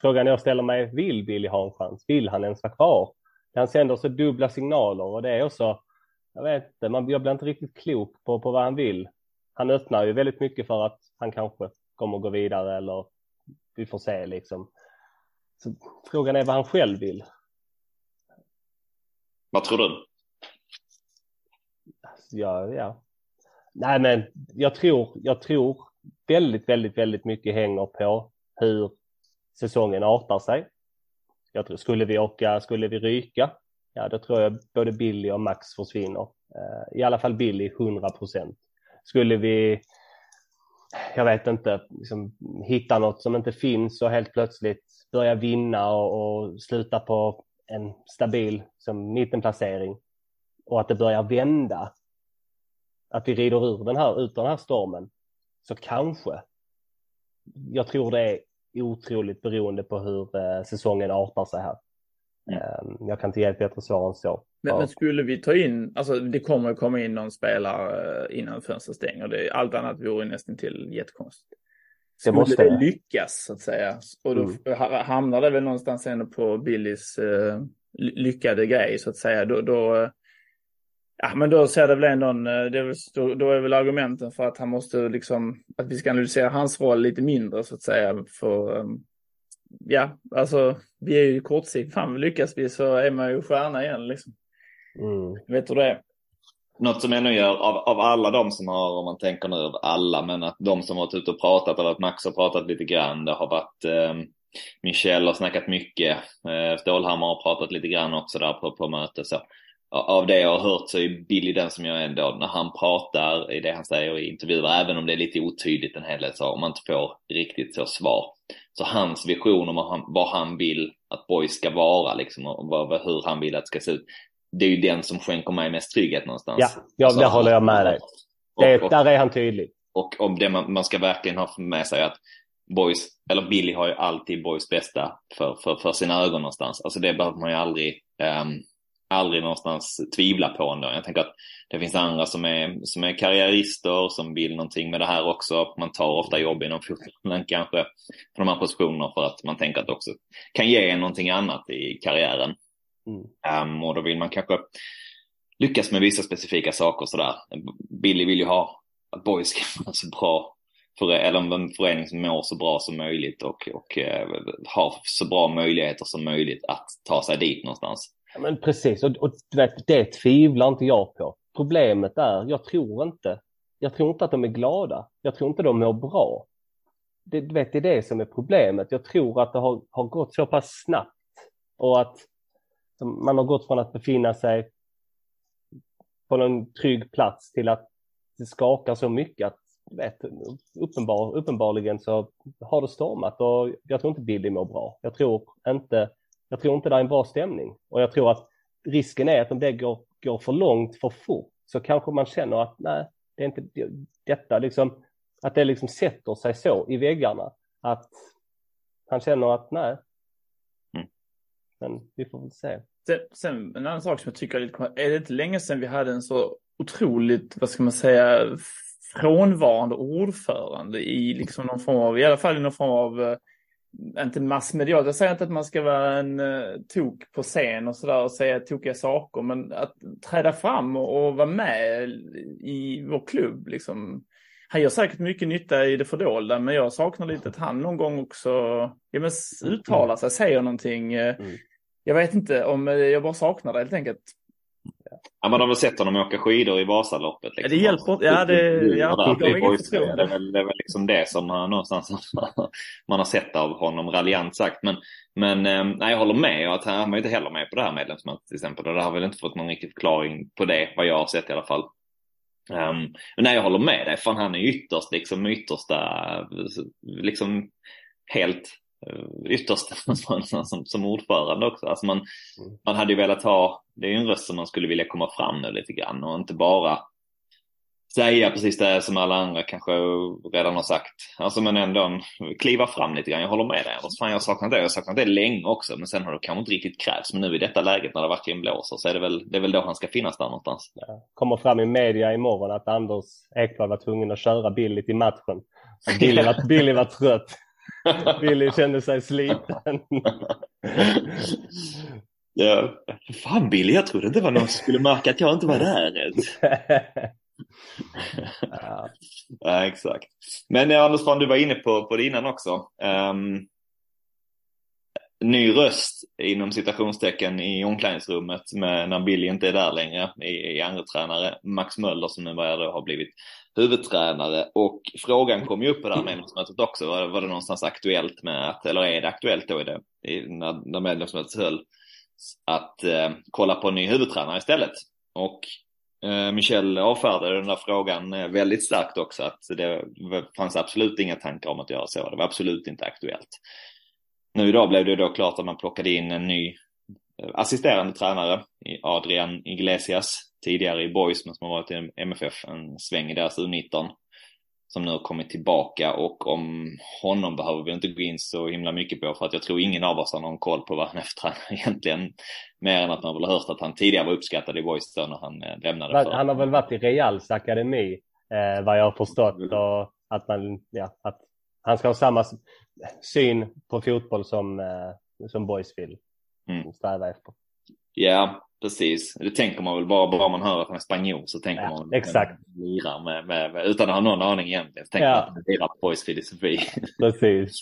frågan jag ställer mig, vill Billy ha en chans? Vill han ens vara kvar? Han sänder så dubbla signaler och det är också, jag vet inte, man, jag blir inte riktigt klok på, på vad han vill. Han öppnar ju väldigt mycket för att han kanske kommer gå vidare eller vi får se liksom. Så frågan är vad han själv vill. Vad tror du? Ja, ja. nej men jag tror, jag tror väldigt, väldigt, väldigt mycket hänger på hur säsongen artar sig. Jag tror, skulle vi åka, skulle vi ryka, ja då tror jag både Billy och Max försvinner. Eh, I alla fall Billy 100 procent. Skulle vi, jag vet inte, liksom, hitta något som inte finns och helt plötsligt börja vinna och, och sluta på en stabil som mittenplacering och att det börjar vända, att vi rider ur den här, ut den här stormen, så kanske. Jag tror det är otroligt beroende på hur eh, säsongen artar sig här. Mm. Eh, jag kan inte ge ett bättre svar än så. Men, ja. men, skulle vi ta in, alltså det kommer komma in någon spelare eh, innan fönstret stänger. Det, allt annat vore nästan till jättekonstigt. Skulle det, måste det lyckas så att säga, och då mm. hamnar det väl någonstans ändå på Billys uh, lyckade grej så att säga, då, då Ja, men då ser det väl ändå, en, det är väl, då, är väl argumenten för att han måste liksom, att vi ska analysera hans roll lite mindre så att säga. För, um, ja, alltså vi är ju kortsiktigt, fan lyckas vi så är man ju stjärna igen liksom. Mm. Vet du det Något som ännu gör, av, av alla de som har, om man tänker nu av alla, men att de som har varit ute och pratat, har varit Max har pratat lite grann, det har varit eh, Michel har snackat mycket, eh, Stålhammar har pratat lite grann också där på, på mötet. Så av det jag har hört så är Billy den som jag ändå, när han pratar i det han säger i intervjuer, även om det är lite otydligt en hel del så, om man inte får riktigt så svar. Så hans vision om vad han, vill att Boys ska vara liksom och hur han vill att det ska se ut. Det är ju den som skänker mig mest trygghet någonstans. Ja, ja det håller jag med dig. Det, och, där är han tydlig. Och om det man, man ska verkligen ha med sig att Boys, eller Billy har ju alltid Boys bästa för, för, för sina ögon någonstans. Alltså det behöver man ju aldrig um, aldrig någonstans tvivla på ändå. Jag tänker att det finns andra som är, som är karriärister som vill någonting med det här också. Man tar ofta jobb inom fotbollen kanske på de här positionerna för att man tänker att det också kan ge någonting annat i karriären. Mm. Um, och då vill man kanske lyckas med vissa specifika saker sådär. Billy vill ju ha att boys ska [LAUGHS] vara så bra för, eller en förening som mår så bra som möjligt och, och uh, har så bra möjligheter som möjligt att ta sig dit någonstans. Men precis, och, och du vet, det tvivlar inte jag på. Problemet är, jag tror inte, jag tror inte att de är glada. Jag tror inte de mår bra. Det, du vet, det är det som är problemet. Jag tror att det har, har gått så pass snabbt och att man har gått från att befinna sig på en trygg plats till att det skakar så mycket att vet, uppenbar, uppenbarligen så har det stormat och jag tror inte Billy mår bra. Jag tror inte jag tror inte det är en bra stämning och jag tror att risken är att om det går, går för långt för fort så kanske man känner att nej, det är inte detta liksom, att det liksom sätter sig så i väggarna att han känner att nej. Mm. Men vi får väl se. Sen, sen en annan sak som jag tycker är lite är det inte länge sedan vi hade en så otroligt, vad ska man säga, frånvarande ordförande i liksom någon form av, i alla fall i någon form av eh, inte massmedialt, jag säger inte att man ska vara en uh, tok på scen och sådär och säga tokiga saker, men att träda fram och, och, vara med i vår klubb liksom. Han gör säkert mycket nytta i det fördolda, men jag saknar lite att han någon gång också ja, men uttalar sig, säger någonting. Eh, mm. Jag vet inte om, eh, jag bara saknar det helt enkelt. Ja, man har väl sett honom åka skidor i Vasaloppet. Liksom. Det hjälper Ja, det, ja, det, det, är väl, det är väl liksom det som man, någonstans [LAUGHS] man har sett av honom, raljant sagt. Men, men eh, nej, jag håller med. Att han var inte heller med på det här medlemsmötet till exempel. Och det har väl inte fått någon riktig förklaring på det, vad jag har sett i alla fall. Um, men nej, jag håller med dig. Fan, han är ytterst, liksom yttersta, liksom helt Eh, ytterst [LAUGHS] som, som ordförande också. Alltså man, mm. man hade ju velat ha, det är ju en röst som man skulle vilja komma fram nu lite grann och inte bara säga precis det som alla andra kanske redan har sagt. Alltså men ändå kliva fram lite grann. Jag håller med dig Anders. Fan jag har saknat det. Jag har saknat det länge också. Men sen har det kanske inte riktigt krävts. Men nu i detta läget när det verkligen blåser så är det väl, det är väl då han ska finnas där någonstans. Ja. Kommer fram i media imorgon att Anders Ekblad var tvungen att köra billigt i matchen. Billy var, [LAUGHS] Billy var trött. Billy kände sig sliten. [LAUGHS] ja, fan Billy, jag trodde inte det var någon som skulle märka att jag inte var där ja. [LAUGHS] ja, exakt. Men ja, Anders, fan, du var inne på, på det innan också. Um, ny röst inom citationstecken i omklädningsrummet med, när Billy inte är där längre i, i andra tränare Max Möller som nu har blivit huvudtränare och frågan kom ju upp på det här medlemsmötet också. Var, var det någonstans aktuellt med att, eller är det aktuellt då i det, i, när, när medlemsmötet höll, att eh, kolla på en ny huvudtränare istället? Och eh, Michel avfärdade den där frågan eh, väldigt starkt också att det fanns absolut inga tankar om att göra så. Det var absolut inte aktuellt. Nu idag blev det då klart att man plockade in en ny assisterande tränare, Adrian Iglesias, tidigare i Boys men som har varit i MFF en sväng i deras U19 som nu har kommit tillbaka och om honom behöver vi inte gå in så himla mycket på för att jag tror ingen av oss har någon koll på vad han tränare [LAUGHS] egentligen. Mer än att man väl har hört att han tidigare var uppskattad i Boys då när han eh, lämnade. För... Han har väl varit i Reals akademi eh, vad jag har förstått och att man, ja, att han ska ha samma syn på fotboll som, eh, som Boys vill mm. sträva efter. Ja, precis. Det tänker man väl bara, bara man hör att han är spanjor så tänker ja, man exakt. lirar med, med, med, utan att ha någon aning egentligen. Så tänker ja. man att han lirar på Boys filosofi. Precis.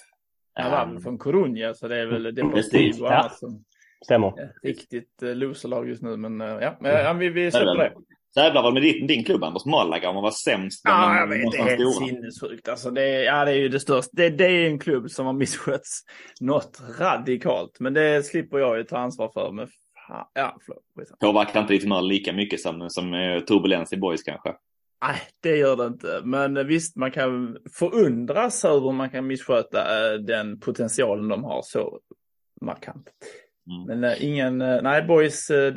Han var um, från Coruña så det är väl Deportivo ja. som Stämmer. riktigt uh, loserlag just nu men uh, ja, men, ja vi, vi släpper det. Tävlar väl med din, din klubb Anders Malaga om man var sämst? Ja, jag vet, det är helt sinnessjukt. Alltså det, ja, det är ju det största. Det, det är en klubb som har misskötts något radikalt. Men det slipper jag ju ta ansvar för. Men ja, förlåt. Påverkar inte ditt humör lika mycket som, som eh, turbulens i boys kanske? Nej, det gör det inte. Men visst, man kan förundras över hur man kan missköta eh, den potentialen de har så markant. Mm. Men ingen, nej boys, det,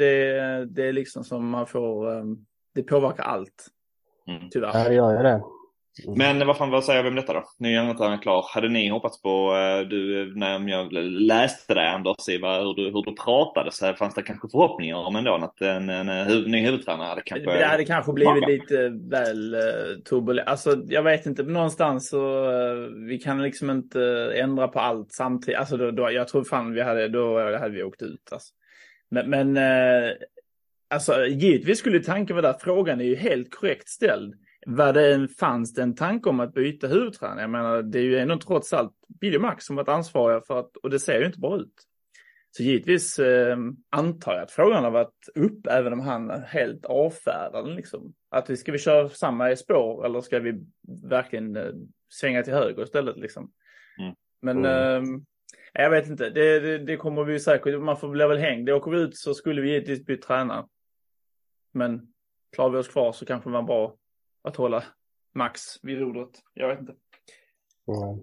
det är liksom som man får, äh, det påverkar allt. Mm. Tyvärr. Ja, det gör ju det. Men vad fan, vad säger vi om detta då? Nu är inte klar. Hade ni hoppats på, eh, du, när jag läste det Anders, i hur du, hur du pratade så fanns det kanske förhoppningar om ändå att en, en, en ny huvudtränare hade kanske... Det hade kanske blivit lite väl uh, turbulent. Alltså jag vet inte, någonstans så uh, vi kan liksom inte ändra på allt samtidigt. Alltså då, då, jag tror fan vi hade, då hade vi åkt ut alltså. Men, men alltså givetvis skulle tanken vara där, frågan är ju helt korrekt ställd vad det fanns det en tanke om att byta huvudtränare? Jag menar, det är ju ändå trots allt Billy Max som varit ansvariga för att, och det ser ju inte bra ut. Så givetvis eh, antar jag att frågan har varit upp, även om han helt avfärdar den liksom. Att vi, ska vi köra samma spår eller ska vi verkligen eh, svänga till höger istället liksom? Mm. Men mm. Eh, jag vet inte, det, det, det, kommer vi säkert, man får bli väl hängd. Åker vi ut så skulle vi givetvis byta tränare. Men klarar vi oss kvar så kanske det var bra att hålla Max vid rodret. Jag vet inte. Mm.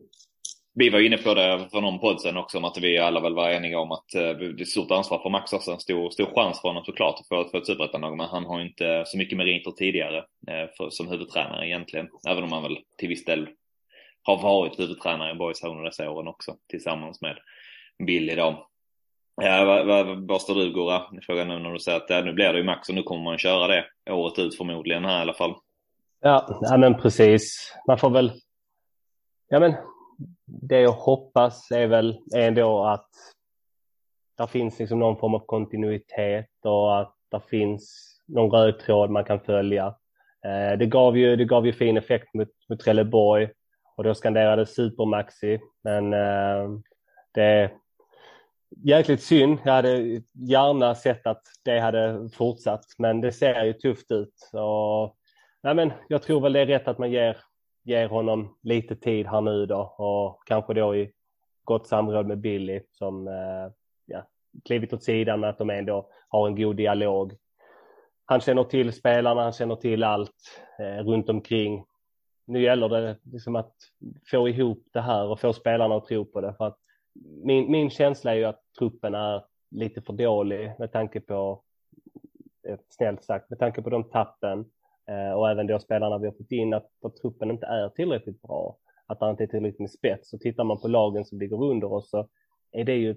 Vi var inne på det för någon podd sen också om att vi alla väl var eniga om att eh, det är ett stort ansvar för Max också. En stor, stor chans för honom såklart att få, ett superettanlag. Men han har inte så mycket meriter tidigare eh, för, som huvudtränare egentligen. Även om han väl till viss del har varit huvudtränare i Boys under dessa åren också tillsammans med Billy då. Ja, vad, vad, vad står du Gurra? Frågan nu när du säger att ja, nu blir det ju Max och nu kommer man köra det året ut förmodligen här i alla fall. Ja, ja men precis. Man får väl... Ja, men det jag hoppas är väl ändå att det finns liksom någon form av kontinuitet och att det finns någon röd tråd man kan följa. Eh, det, gav ju, det gav ju fin effekt mot, mot Trelleborg och då skanderade Supermaxi. Men eh, det jäkligt synd. Jag hade gärna sett att det hade fortsatt, men det ser ju tufft ut. Och nej men jag tror väl det är rätt att man ger, ger honom lite tid här nu då och kanske då i gott samråd med Billy som eh, ja, klivit åt sidan med att de ändå har en god dialog. Han känner till spelarna, han känner till allt eh, runt omkring. Nu gäller det liksom att få ihop det här och få spelarna att tro på det. För att min, min känsla är ju att truppen är lite för dålig med tanke på, eh, snällt sagt, med tanke på de tappen Eh, och även då spelarna vi har fått in att, att truppen inte är tillräckligt bra, att det inte är tillräckligt med spets. Så tittar man på lagen som ligger under oss så är det ju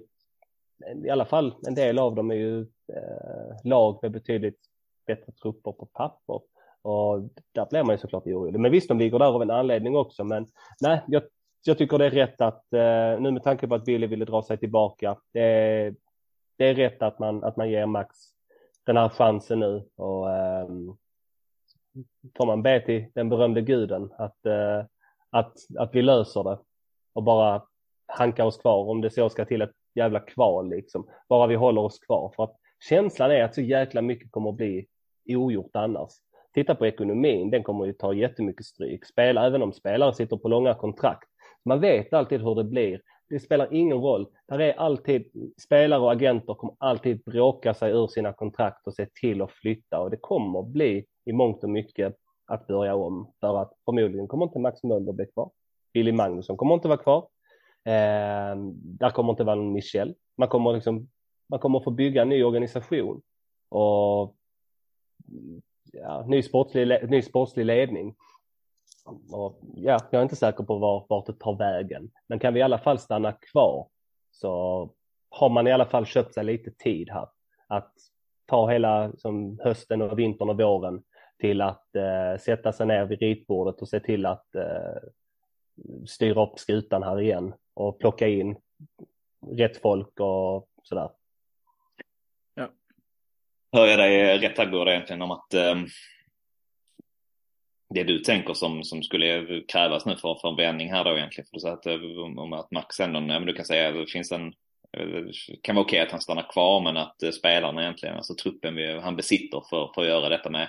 i alla fall en del av dem är ju eh, lag med betydligt bättre trupper på papper och där blir man ju såklart orolig. Men visst, de ligger där av en anledning också. Men nej, jag, jag tycker det är rätt att eh, nu med tanke på att Billy ville dra sig tillbaka. Det, det är rätt att man att man ger Max den här chansen nu och ehm, får man be till den berömde guden att, eh, att, att vi löser det och bara hanka oss kvar om det så ska till ett jävla kval liksom. Bara vi håller oss kvar. För att känslan är att så jäkla mycket kommer att bli ogjort annars. Titta på ekonomin, den kommer ju ta jättemycket stryk. Spela, även om spelare sitter på långa kontrakt. Man vet alltid hur det blir. Det spelar ingen roll. Där är alltid, spelare och agenter kommer alltid bråka sig ur sina kontrakt och se till att flytta och det kommer bli i mångt och mycket att börja om för att förmodligen kommer inte Max Möller bli kvar. Billy Magnusson kommer inte vara kvar. Eh, där kommer inte vara någon Michel. Man kommer liksom, man kommer få bygga en ny organisation och ja, ny, sportslig, ny sportslig ledning. Och, ja, jag är inte säker på var, vart det tar vägen, men kan vi i alla fall stanna kvar så har man i alla fall köpt sig lite tid här att ta hela som hösten och vintern och våren till att eh, sätta sig ner vid ritbordet och se till att eh, styra upp skutan här igen och plocka in rätt folk och sådär. Ja. Hör jag dig rätt här egentligen om att um, det du tänker som, som skulle krävas nu för, för en vändning här då egentligen? För du säger att, eh, om att Max ändå, ja, men du kan säga att det finns en kan vara okej att han stannar kvar men att spelarna egentligen, alltså truppen vi, han besitter för, för att göra detta med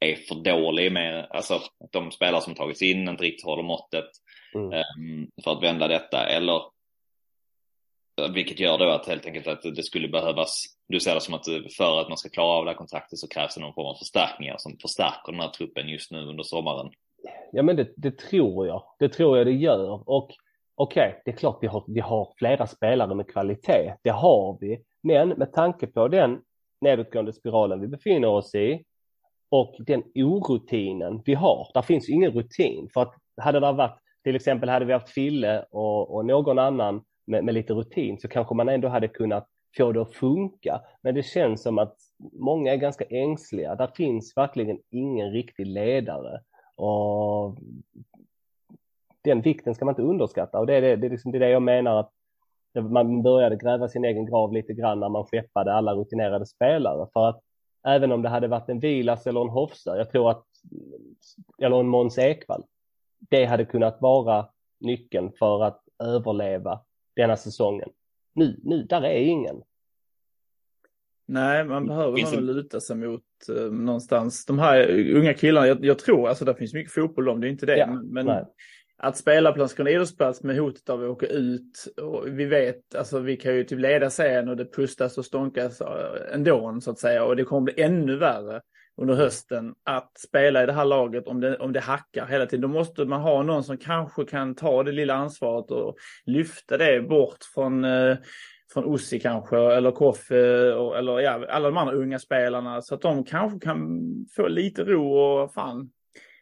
är för dålig med, alltså de spelare som tagits in inte riktigt håller måttet mm. um, för att vända detta eller vilket gör då att helt enkelt att det skulle behövas, du ser det som att för att man ska klara av det här kontraktet så krävs det någon form av förstärkningar som förstärker den här truppen just nu under sommaren. Ja men det, det tror jag, det tror jag det gör och okej, okay, det är klart vi har, vi har flera spelare med kvalitet, det har vi, men med tanke på den nedåtgående spiralen vi befinner oss i och den orutinen vi har. Där finns ingen rutin för att hade det varit till exempel hade vi haft Fille och, och någon annan med, med, lite rutin så kanske man ändå hade kunnat få det att funka. Men det känns som att många är ganska ängsliga. Där finns verkligen ingen riktig ledare och den vikten ska man inte underskatta och det är det, det, är liksom, det, är det jag menar att man började gräva sin egen grav lite grann när man skeppade alla rutinerade spelare för att även om det hade varit en Vilas eller en Hofsa, jag tror att, eller en Måns Ekvall, det hade kunnat vara nyckeln för att överleva denna säsongen. Nu, nu, där är ingen. Nej, man behöver nog en... luta sig mot eh, någonstans. De här unga killarna, jag, jag, tror, alltså det finns mycket fotboll om det är inte det, ja, men, men att spela på Landskrona idrottsplats med hotet av att åka ut. Och vi vet, alltså vi kan ju typ leda serien och det pustas och stånkas eh, ändå så att säga. Och det kommer bli ännu värre under hösten att spela i det här laget om det, om det hackar hela tiden. Då måste man ha någon som kanske kan ta det lilla ansvaret och lyfta det bort från eh, från Ossi kanske, eller Koffe, eller ja, alla de andra unga spelarna. Så att de kanske kan få lite ro och fan,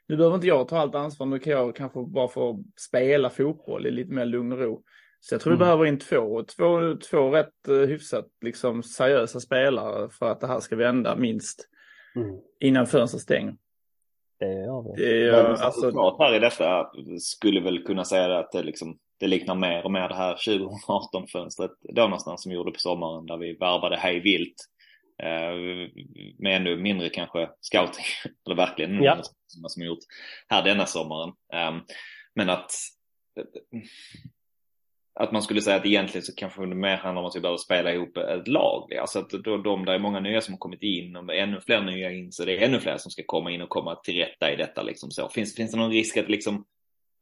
nu behöver inte jag ta allt ansvar, nu kan jag kanske bara få spela fotboll i lite mer lugn och ro. Så jag tror mm. vi behöver in två, två, två rätt uh, hyfsat liksom seriösa spelare för att det här ska vända minst mm. innan fönstret stänger. Det gör vi. Det är, uh, alltså, klart här i detta skulle väl kunna säga att det, liksom, det liknar mer och mer det här 2018-fönstret då någonstans som gjorde på sommaren där vi värvade hej vilt Eh, med ännu mindre kanske scouting, [LAUGHS] eller verkligen ja. som, som gjort här denna sommaren. Ehm, men att att man skulle säga att egentligen så kanske det mer handlar om att vi behöver spela ihop ett lag. Alltså att då, de, där är många nya som har kommit in och ännu fler nya in så det är ännu fler som ska komma in och komma till rätta i detta liksom så. Finns, finns det någon risk att liksom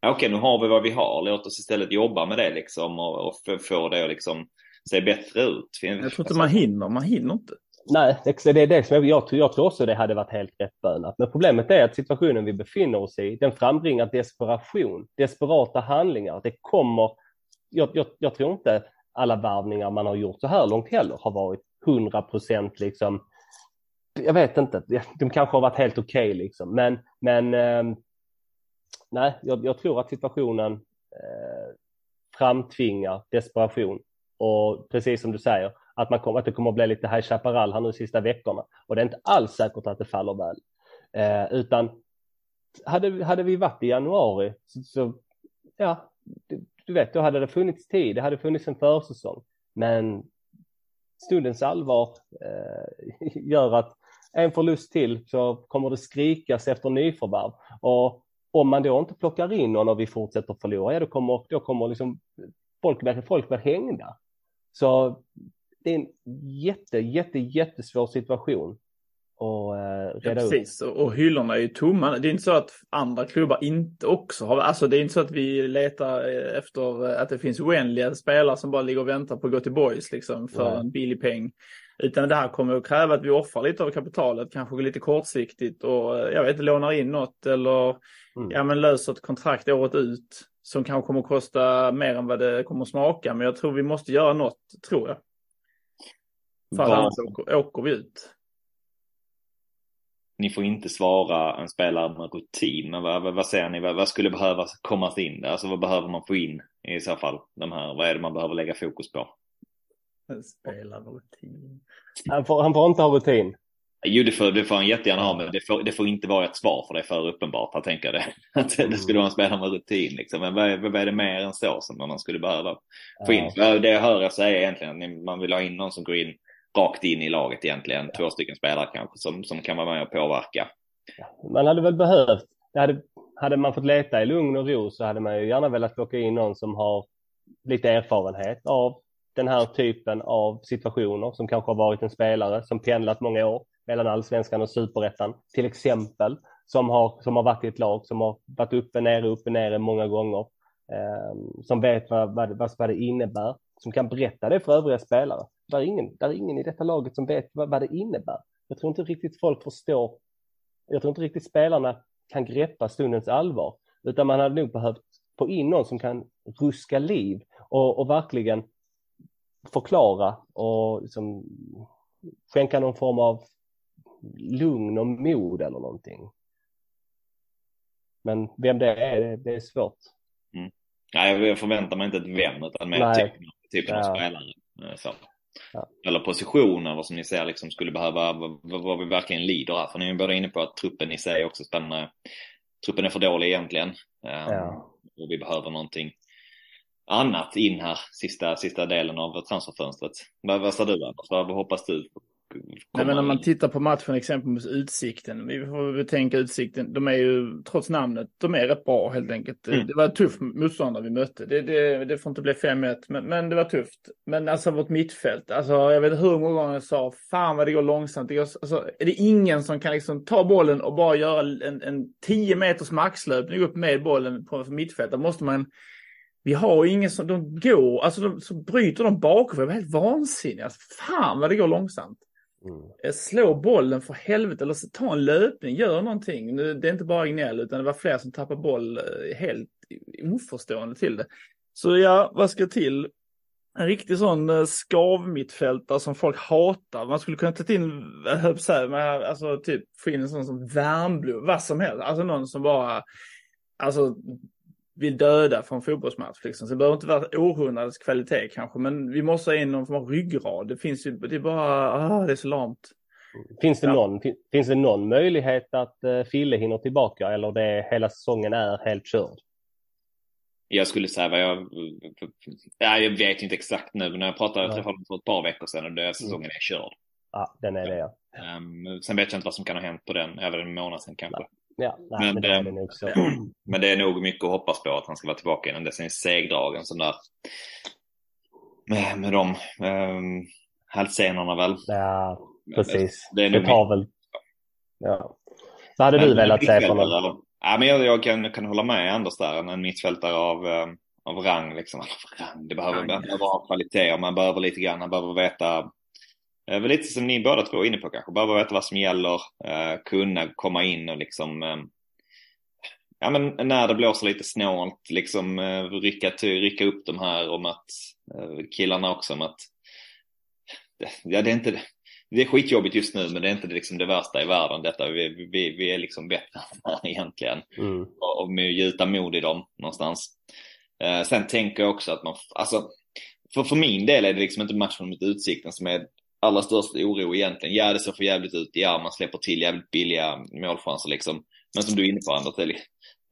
okej okay, nu har vi vad vi har, låt oss istället jobba med det liksom och, och få det att liksom se bättre ut. Jag tror inte man hinner, man hinner inte. Nej, det är det som jag, jag, tror, jag tror också det hade varit helt rätt bönat. Men problemet är att situationen vi befinner oss i, den frambringar desperation, desperata handlingar. Det kommer, jag, jag, jag tror inte alla varvningar man har gjort så här långt heller har varit 100 procent liksom, jag vet inte, de kanske har varit helt okej okay, liksom, men, men eh, nej, jag, jag, tror att situationen eh, framtvingar desperation och precis som du säger, att, man kommer, att det kommer att bli lite High Chaparral här nu sista veckorna. Och det är inte alls säkert att det faller väl. Eh, utan hade, hade vi varit i januari så, så ja, du, vet, då hade det funnits tid. Det hade funnits en försäsong. Men stundens allvar eh, [LAUGHS] gör att en förlust till så kommer det skrikas efter nyförvärv. Och om man då inte plockar in någon och vi fortsätter förlora, ja då kommer, då kommer liksom folk, folk bli hängda. Så det är en jätte, jätte, jättesvår situation och eh, reda ja, precis. upp. Och hyllorna är ju tomma. Det är inte så att andra klubbar inte också har, alltså det är inte så att vi letar efter att det finns oändliga spelare som bara ligger och väntar på att gå till boys liksom för Nej. en billig peng. Utan det här kommer att kräva att vi offrar lite av kapitalet, kanske lite kortsiktigt och jag vet inte, lånar in något eller mm. ja, men löser ett kontrakt året ut som kanske kommer att kosta mer än vad det kommer att smaka. Men jag tror vi måste göra något, tror jag. För annars åker, åker vi ut ni får inte svara en spelare med rutin. Men vad, vad, vad säger ni? Vad, vad, skulle behöva komma in där? Alltså vad behöver man få in i så fall? De här, vad är det man behöver lägga fokus på? En spelarrutin. Han får, han får inte ha rutin. Jo, det får, det får han jättegärna ha, men det får, det får inte vara ett svar för det är för uppenbart. Jag tänker det. [LAUGHS] Att det skulle vara en spelare med rutin liksom. Men vad är, vad är det mer än så som man skulle behöva få in? Ja. Det jag hör er säga egentligen man vill ha in någon som går in rakt in i laget egentligen. Två stycken spelare kanske som, som kan vara med och påverka. Man hade väl behövt, hade, hade man fått leta i lugn och ro så hade man ju gärna velat plocka in någon som har lite erfarenhet av den här typen av situationer som kanske har varit en spelare som pendlat många år mellan allsvenskan och superettan till exempel som har, som har varit i ett lag som har varit uppe, nere, uppe, nere många gånger. Eh, som vet vad, vad, vad det innebär, som kan berätta det för övriga spelare. Där är ingen, där är ingen i detta laget som vet vad, vad det innebär. Jag tror inte riktigt folk förstår. Jag tror inte riktigt spelarna kan greppa stundens allvar, utan man hade nog behövt få in någon som kan ruska liv och, och verkligen förklara och liksom skänka någon form av lugn och mod eller någonting. Men vem det är, det, det är svårt. Mm. Nej, jag förväntar mig inte ett vem, utan mer typen, typen ja. av spelare. Eh, så. Ja. Eller positioner vad som ni ser liksom skulle behöva, vad, vad vi verkligen lider här. För ni är båda inne på att truppen i sig också spännande. Truppen är för dålig egentligen. Ja. Och vi behöver någonting annat in här sista, sista delen av transferfönstret. Vad, vad säger du Anders? Vad, vad hoppas du Nej, men om man tittar på matchen exempelvis Utsikten, vi får betänka Utsikten, de är ju trots namnet, de är rätt bra helt enkelt. Mm. Det var tuff motståndare vi mötte, det, det, det får inte bli 5-1, men, men, det var tufft. Men alltså vårt mittfält, alltså jag vet hur många gånger jag sa, fan vad det går långsamt. Det går, alltså, är det ingen som kan liksom ta bollen och bara göra en, en 10 meters maxlöpning upp med bollen på mittfält, då måste man vi har ingen som, de går, alltså de, så bryter de bakåt, jag var helt vansinnig. Alltså, fan vad det går långsamt. Mm. Eh, slå bollen för helvete eller ta en löpning, gör någonting. Det är inte bara gnäll utan det var fler som tappade boll eh, helt oförstående till det. Så ja, vad ska till? En riktig sån eh, skavmittfältare som folk hatar. Man skulle kunna ta in, alltså typ få in en sån som Värmblom, vad som helst. Alltså någon som bara, alltså vill döda från fotbollsmatch. Liksom. Så det behöver inte vara århundradets kvalitet kanske, men vi måste ha in någon form av ryggrad. Det finns ju, det är bara, ah, det är så lamt. Finns det, ja. någon, finns det någon möjlighet att uh, Fille hinner tillbaka eller det hela säsongen är helt körd? Jag skulle säga vad jag, ja, jag vet inte exakt nu, men när jag pratade, jag träffade honom för ett par veckor sedan och det, säsongen är körd. Ja, den är det ja. Um, sen vet jag inte vad som kan ha hänt på den, även en månad sedan kanske. Nej. Ja, nej, men, men, det är det nog så. [CLEARS THROAT] men det är nog mycket att hoppas på att han ska vara tillbaka innan dess. En segdragen sån där med, med de um, hälsenorna väl. Ja, precis. Det, är det tar väl. Ja. Vad hade men, du velat se från honom? Ja, men jag, jag kan, kan hålla med Anders där. En mittfältare av, um, av rang liksom. Rang, det behöver, behöver ha kvalitet och man behöver lite grann, man behöver veta Eh, väl lite som ni båda två är inne på kanske, behöver veta vad som gäller, eh, kunna komma in och liksom eh, ja men när det blåser lite snålt liksom eh, rycka, rycka upp de här om att eh, killarna också om att ja det är inte det är skitjobbigt just nu men det är inte liksom det värsta i världen detta. Vi, vi, vi är liksom bättre än egentligen. Mm. Och, och gjuta mod i dem någonstans. Eh, sen tänker jag också att man, alltså för, för min del är det liksom inte matchen mot Utsikten som är allra största oro egentligen. Ja, det ser för jävligt ut. Ja, man släpper till jävligt billiga målchanser liksom. Men som du är inne på Anders,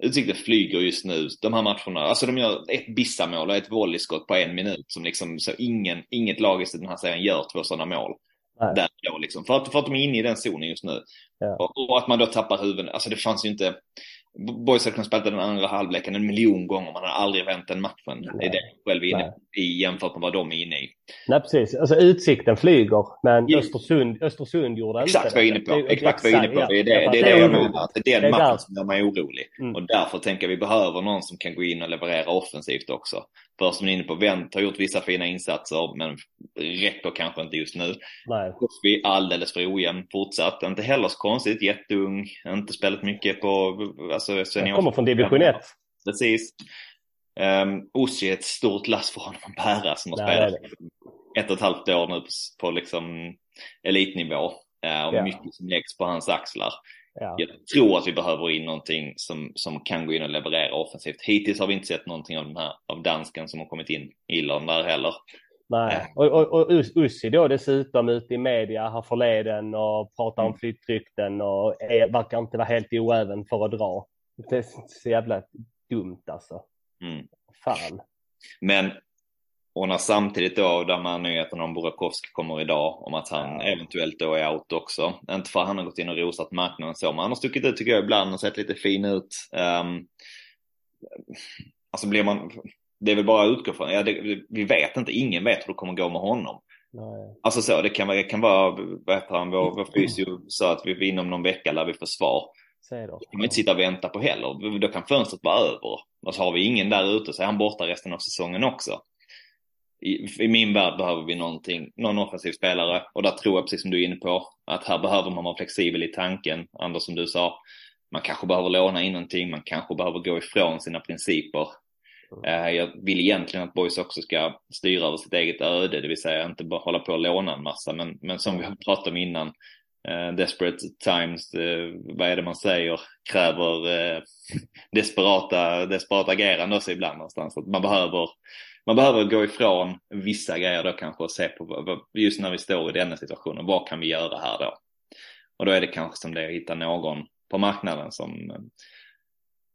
Utsikten flyger just nu. De här matcherna, alltså de gör ett bissamål och ett volleyskott på en minut som liksom, så ingen, inget lag i den här serien gör två sådana mål. Nej. Där då liksom. För att, för att de är inne i den zonen just nu. Ja. Och, och att man då tappar huvudet. Alltså det fanns ju inte. Boys hade kunnat spela den andra halvleken en miljon gånger. Man har aldrig vänt den matchen. Det är det jag själv är inne i jämfört med vad de är inne i. Nej, precis. Alltså utsikten flyger, men Ja. Östersund, Östersund gjorde Exakt inte vad jag är inne på. Det- Exakt vad jag är inne på. Det är det, det, är det det jag menar. Det är Det är den matchen som gör mig orolig. Mm. Och därför tänker jag vi behöver någon som kan gå in och leverera offensivt också. För som ni är inne på, Wendt har gjort vissa fina insatser men räcker kanske inte just nu. Nej. Cosby alldeles för ojämn fortsatt. Inte heller så konstigt, jätteung, inte spelat mycket på alltså, Jag kommer från division 1. Precis. Um, Ossi är ett stort lass för honom att bära som har spelat ett och ett halvt år nu på, på liksom elitnivå. Uh, och Ja. mycket som läggs på hans axlar. Ja. Jag tror att vi behöver in någonting som, som kan gå in och leverera offensivt. Hittills har vi inte sett någonting av den här, av dansken som har kommit in i där heller. Nej, och, och, och Us- Ussi då dessutom ute i media här förleden och pratar om Mm. flyttrykten och är, verkar inte vara helt oäven för att dra. Det är så jävla dumt alltså. Mm. Fan. Men, och när samtidigt då de här nyheterna om Burakovsky kommer idag, om att han Ja. eventuellt då är out också. Inte för att han har gått in och rosat marknaden så, men han har stuckit ut tycker jag ibland och sett lite fin ut. Um, alltså blir man, det är väl bara att utgå från, ja, det, vi vet inte, ingen vet hur det kommer gå med honom. Nej. Alltså så, det kan, det kan vara, vad heter han, vår, vår fysio sa att vi inom någon vecka lär vi få svar. Säg då. Det kan man inte sitta och vänta på heller. Då kan fönstret vara över. Och så har vi ingen där ute så är han borta resten av säsongen också. I, I min värld behöver vi någonting, någon offensiv spelare och där tror jag precis som du är inne på att här behöver man vara flexibel i tanken. Anders som du sa, man kanske behöver låna in någonting, man kanske behöver gå ifrån sina principer. Eh, jag vill egentligen att boys också ska styra över sitt eget öde, det vill säga inte bara hålla på och låna en massa, men, men som vi har pratat om innan, desperate times, eh, vad är det man säger, kräver eh, [LAUGHS] desperata, desperata agerande också ibland någonstans. Att man behöver, man behöver gå ifrån vissa grejer då kanske och se på, just när vi står i denna situationen, vad kan vi göra här då? Och då är det kanske som det att hitta någon på marknaden som, eh,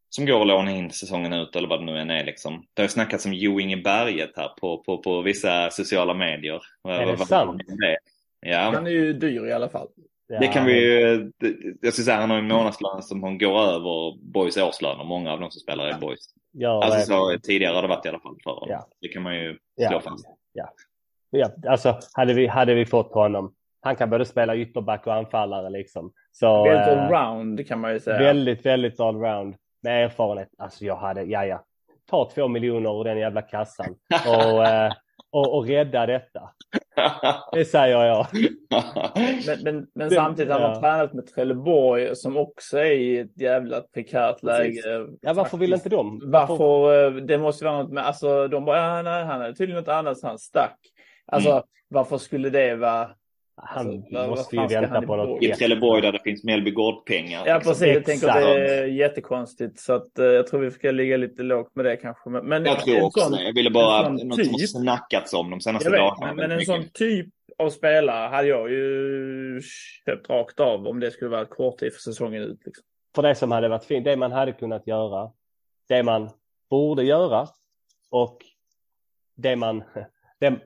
som går att låna in säsongen ut eller vad det nu än är liksom. Det har ju snackats om Jo Inge Berget här på, på, på vissa sociala medier. Är det sant? det? Ja. Han är ju dyr i alla fall. Ja, Det kan vi ju, det- jag skulle säga han har en månadslön som hon går över Boys årslön och många av de som spelar i Boys. Gör Alltså så tidigare har det varit i alla fall för honom. Ja. Det kan man ju Ja. slå fast. Ja, alltså hade vi, hade vi fått honom. Han kan både spela ytterback och anfallare liksom. Så, Väldigt eh, allround kan man ju säga. Väldigt, väldigt allround. Med erfarenhet. Alltså jag hade, ja ja. Ta två miljoner ur den jävla kassan [LAUGHS] och, eh, och, och rädda detta. [LAUGHS] Det säger jag. [LAUGHS] Men, men, men samtidigt har ja. man tränat med Trelleborg som också är i ett jävla prekärt läge. Ja, varför vill inte de? Varför, eh, det måste vara något med, alltså de bara, ja, nej, han är tydligen något annat så han stack. Alltså Mm. varför skulle det vara, Han Alltså, måste ju vänta han på något? I. Trelleborg där det finns Mellby Gård-pengar. ja liksom. precis, jag tänker att det är jättekonstigt så att eh, jag tror vi ska ligga lite lågt med det kanske. Men, men Jag tror också sån- det. Jag ville bara, något som har typ- snackats om de senaste vet, dagarna. men, men en sån typ av spelare hade jag ju köpt rakt av om det skulle vara ett korttid för säsongen ut. Liksom. För det som hade varit fint, det man hade kunnat göra, det man borde göra och det man, [LAUGHS] det,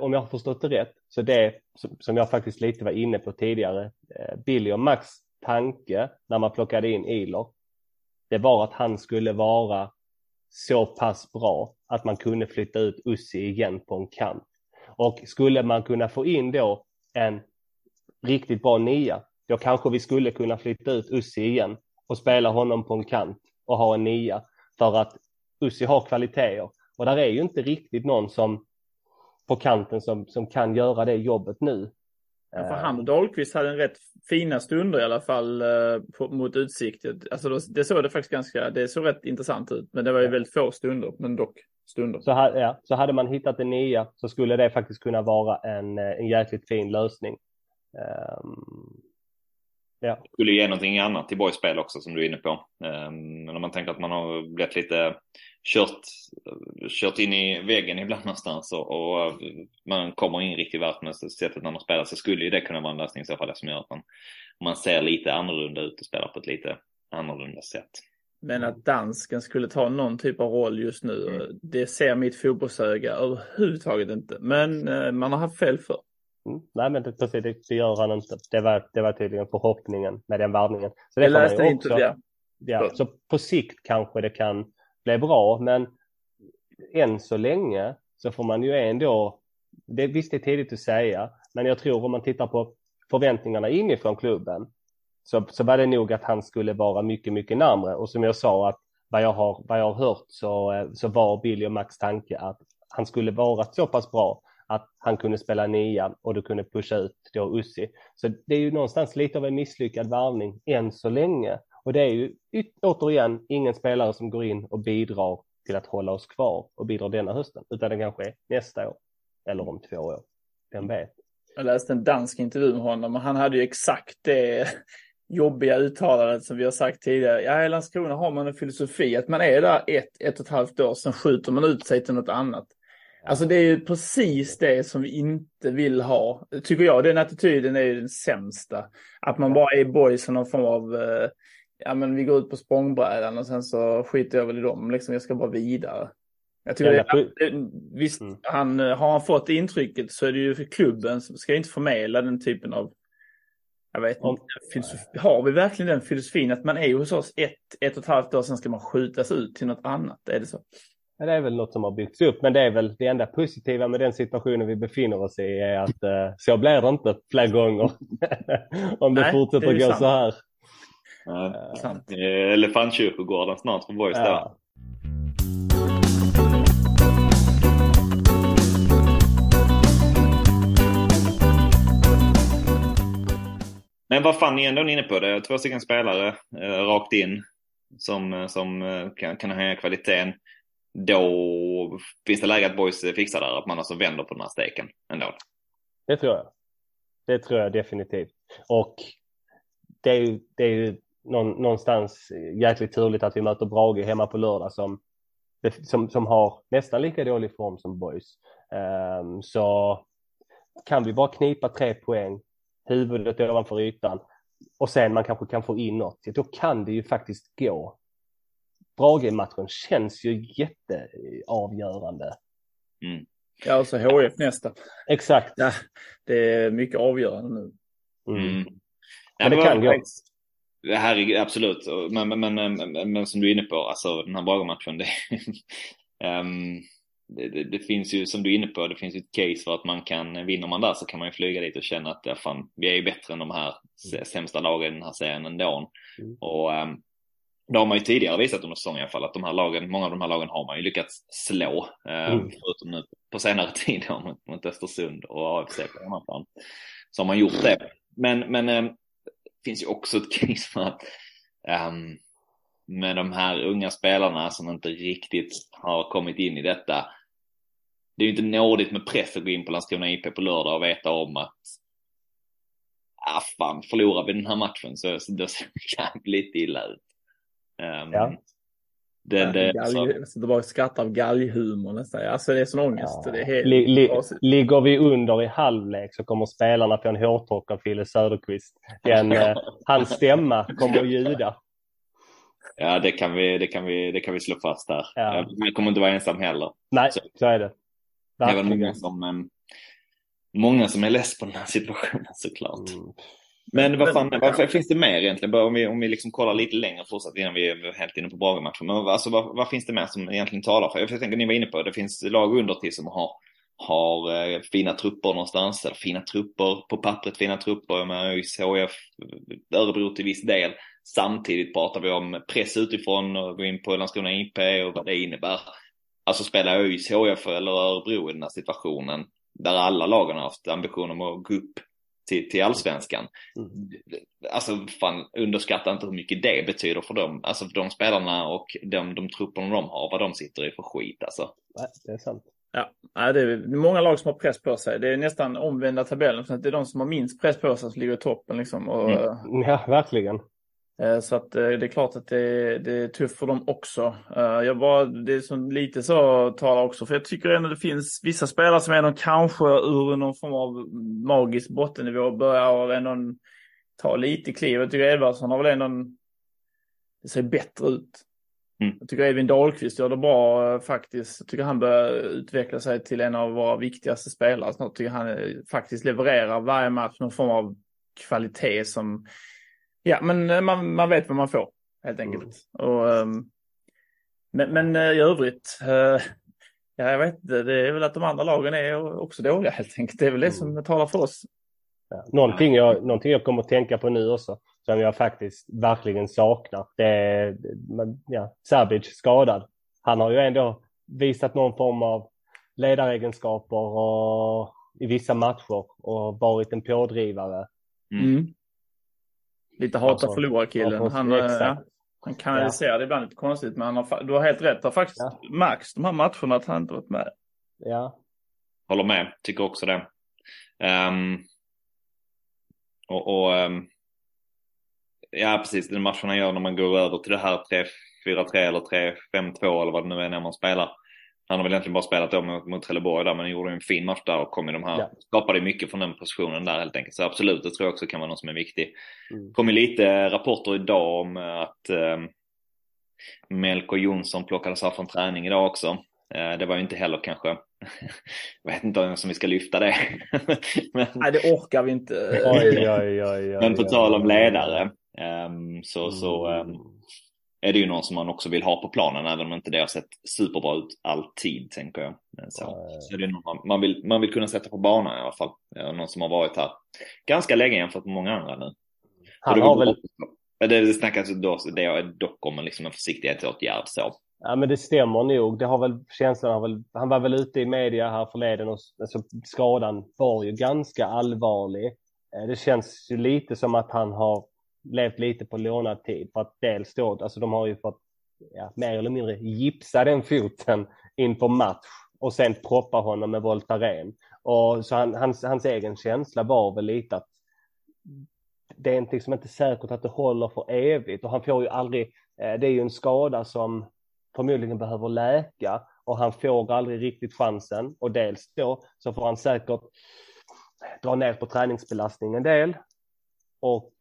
om jag har förstått det rätt, så det som- jag faktiskt lite var inne på tidigare, eh, Billy och Max tanke när man plockade in Ilor, det var att han skulle vara så pass bra att man kunde flytta ut Ussi igen på en kant. Och skulle man kunna få in då en riktigt bra nia, då kanske vi skulle kunna flytta ut Ussi igen och spela honom på en kant och ha en nia för att Ussi har kvaliteter och där är ju inte riktigt någon som på kanten som, som kan göra det jobbet nu. Ja, för Eh, han och Dahlqvist hade en rätt fina stunder i alla fall eh, på, mot utsikt. Alltså då, det såg det faktiskt ganska, det såg rätt intressant ut. Men det var ju väldigt få stunder, men dock stunder. Så, ha- ja, så hade man hittat en nia så skulle det faktiskt kunna vara en, eh, en jäkligt fin lösning. Ehm, ja, skulle ge någonting annat till Boys spel också som du är inne på. Um, men om man tänker att man har blivit lite kört, kört in i väggen ibland någonstans och, och man kommer in riktigt vart med sättet när man spelar så skulle ju det kunna vara en lösning i så fall det som gör att man, man ser lite annorlunda ut och spelar på ett lite annorlunda sätt. Men att dansken skulle ta någon typ av roll just nu, Mm. det ser mitt fotbollsöga överhuvudtaget inte. Men eh, man har haft fel för. Mm. Nej, men det, precis, det, det gör han inte. Det var, det var tydligen förhoppningen med den värvningen. Så det Jag läste också- det. Ja, så på sikt kanske det kan bli bra, men än så länge så får man ju ändå, det, visst det är tidigt att säga, men jag tror om man tittar på förväntningarna inifrån klubben så, så var det nog att han skulle vara mycket, mycket närmre och som jag sa att vad jag har, vad jag har hört så, eh, så var Billy och Max tanke att han skulle vara så pass bra att han kunde spela nia och du kunde pusha ut då Ussi. Så det är ju någonstans lite av en misslyckad värvning än så länge. Och det är ju återigen ingen spelare som går in och bidrar till att hålla oss kvar och bidrar denna hösten, utan det kanske är nästa år eller om två år. Vem vet? Jag läste en dansk intervju med honom och han hade ju exakt det [LAUGHS] jobbiga uttalandet som vi har sagt tidigare. Ja, i Landskrona har man en filosofi att man är där ett, ett och ett halvt år, sen skjuter man ut sig till något annat. Alltså det är ju precis det som vi inte vill ha, tycker jag. Den attityden är ju den sämsta. Att man bara är boys och någon form av, eh, ja men vi går ut på språngbrädan och sen så skiter jag väl i dem, liksom jag ska bara vidare. Jag tycker Ja, det, det, visst, Mm. han, eh, har han fått intrycket så är det ju för klubben som ska inte förmedla den typen av, jag vet inte, filosofi. har vi verkligen den filosofin att man är hos oss ett, ett och ett halvt år, sen ska man skjutas ut till något annat? Är det så? Ja, det är väl något som har byggts upp, men det är väl det enda positiva med den situationen vi befinner oss i är att eh, så blir det inte fler gånger [LAUGHS] om det Nej, fortsätter det gå sant. så här. Ja. Eh, Elefantkyrkogården snart för Boys. Ja. Men vad fan ni är ändå inne på det. Två stycken spelare eh, rakt in som, eh, som eh, kan, kan höja kvaliteten. Då finns det läge att boys fixar där, att man alltså vänder på den här steken ändå. Det tror jag. Det tror jag definitivt. Och det är ju, det är ju någon, någonstans jäkligt turligt att vi möter Brage hemma på lördag som, som, som har nästan lika dålig form som Boys. Um, så kan vi bara knipa tre poäng, huvudet ovanför ytan och sen man kanske kan få in något, då kan det ju faktiskt gå. Brage-matchen känns ju jätteavgörande. Mm. Ja, och så HF nästa. Exakt. Ja, det är mycket avgörande nu. Mm. Mm. Men det kan gå. faktiskt- Det här är absolut, men, men, men, men, men som du är inne på, alltså den här Brage-matchen, det, [LAUGHS] ehm, det, det, det finns ju, som du är inne på, det finns ju ett case för att man kan, vinner man där så kan man ju flyga dit och känna att ja, fan, vi är ju bättre än de här sämsta lagen i den här serien ändå. Mm. Och um, det har man ju tidigare visat under säsongen i alla fall, att de här lagen, många av de här lagen har man ju lyckats slå. eh, Mm. Förutom nu på senare [LAUGHS] tid då, mot, mot Östersund och AFC på hemmaplan. Så har man gjort det. Men, men eh, det finns ju också ett case för att ehm, med de här unga spelarna som inte riktigt har kommit in i detta. Det är ju inte nådigt med press att gå in på Landskrona IP på lördag och veta om att ah fan, förlorar vi den här matchen så, ser det jävligt illa ut. Ehm, Ja. det, det, Galg, så, jag sitter bara och skrattar av galghumor nästan. Alltså det är sån ångest. Ja. Det är helt... Li, li, ligger vi under i halvlek så kommer spelarna få en hårtork av Fille Söderqvist. Den, eh, hans stämma kommer att ljuda. ja, det kan, vi, det, kan vi, det kan vi slå fast här. Ja. Jag kommer inte vara ensam heller. Nej, Så- så är det. Även Verkligen. många som, em, många som är less på den här situationen såklart. Mm. Men vad fan, vad finns det mer egentligen? Bara Om vi, om vi liksom kollar lite längre fortsatt innan vi är helt inne på Brage-matchen. Men alltså, vad, vad finns det mer som egentligen talar för? Jag tänker ni var inne på det finns lag under till som har, har eh, fina trupper någonstans. Eller fina trupper, på pappret fina trupper med ÖIS, HF, Örebro till viss del. Samtidigt pratar vi om press utifrån och gå in på Landskrona IP och vad det innebär. Alltså spela ÖIS, HF eller Örebro i den här situationen. Där alla lagen har haft ambition om att gå upp till, till allsvenskan. Mm. Alltså fan, underskatta inte hur mycket det betyder för dem. Alltså för de spelarna och de, de trupperna de har, vad de sitter i för skit alltså. Nej, det är sant. Ja, det är många lag som har press på sig. Det är nästan omvända tabellen. Så att det är de som har minst press på sig som ligger i toppen. Liksom. Och, Mm. Ja, verkligen. Eh, Så att eh, det är klart att det, det är tufft för dem också. Eh, Jag bara, det är som lite så talar också. För jag tycker ändå det finns vissa spelare som ändå kanske ur någon form av magisk bottennivå börjar ändå ta lite kliv. Jag tycker Edvardsson har väl ändå en, det ser bättre ut. Mm. Jag tycker Edvin Dahlqvist gör det bra faktiskt. Jag tycker han börjar utveckla sig till en av våra viktigaste spelare. Så jag tycker han faktiskt levererar varje match någon form av kvalitet som, ja men eh, man, man vet vad man får helt enkelt. Och, ehm, men, men eh, i övrigt, eh, ja jag vet inte, det är väl att de andra lagen är också dåliga helt enkelt. Det är väl det som talar för oss. Ja. Någonting, jag, någonting jag kommer att tänka på nu också, som jag faktiskt verkligen saknar, det är men, ja, Sabic skadad. Han har ju ändå visat någon form av ledaregenskaper och, i vissa matcher och varit en pådrivare. Mm. Lite hata Alltså, förlora-killen. ja, Han, ja, han kanaliserar det ibland lite konstigt, men han har, du har helt rätt. Det har faktiskt Ja. märkts de här matcherna att han inte varit med. Ja, Håller med, tycker också det. Ehm, och, och ehm, ja, precis, den matchen han gör när man går över till det här 3-4-3 eller 3-5-2 eller vad det nu är när man spelar. Han har väl egentligen bara spelat då mot, mot Trelleborg där, men han gjorde en fin match där och kom i de här, Ja. skapade mycket från den positionen där helt enkelt. Så absolut, det tror jag också kan vara något som är viktigt. Mm. kom ju lite rapporter idag om eh, att eh, Melko Jonsson plockades av från träning idag också. Eh, det var ju inte heller kanske, jag [LAUGHS] vet inte om vi ska lyfta det. [LAUGHS] men, Nej, det orkar vi inte. oj, oj, oj, oj. men på tal om ledare ehm, så, så ehm, Mm. Är det ju någon som man också vill ha på planen även om inte det har sett superbra ut alltid tänker jag. Så, så är det någon man, man, vill, man vill kunna sätta på banan i alla fall. Någon som har varit här ganska länge jämfört med många andra nu. Han har väl. Det, snackas då, det är dock om en, liksom en försiktighetsåtgärd så. ja men det stämmer nog. Det har väl, känslan har väl, han var väl ute i media här förleden och alltså, skadan var ju ganska allvarlig. Eh, Det känns ju lite som att han har levt lite på lånad tid för att dels då, alltså de har ju fått ja, mer eller mindre gipsa den foten inför match och sen proppa honom med Voltaren. Och så han, hans, hans egen känsla var väl lite att det är inte, liksom inte säkert att det håller för evigt. Och han får ju aldrig, eh, det är ju en skada som förmodligen behöver läka och han får aldrig riktigt chansen. Och dels då så får han säkert dra ner på träningsbelastningen en del. Och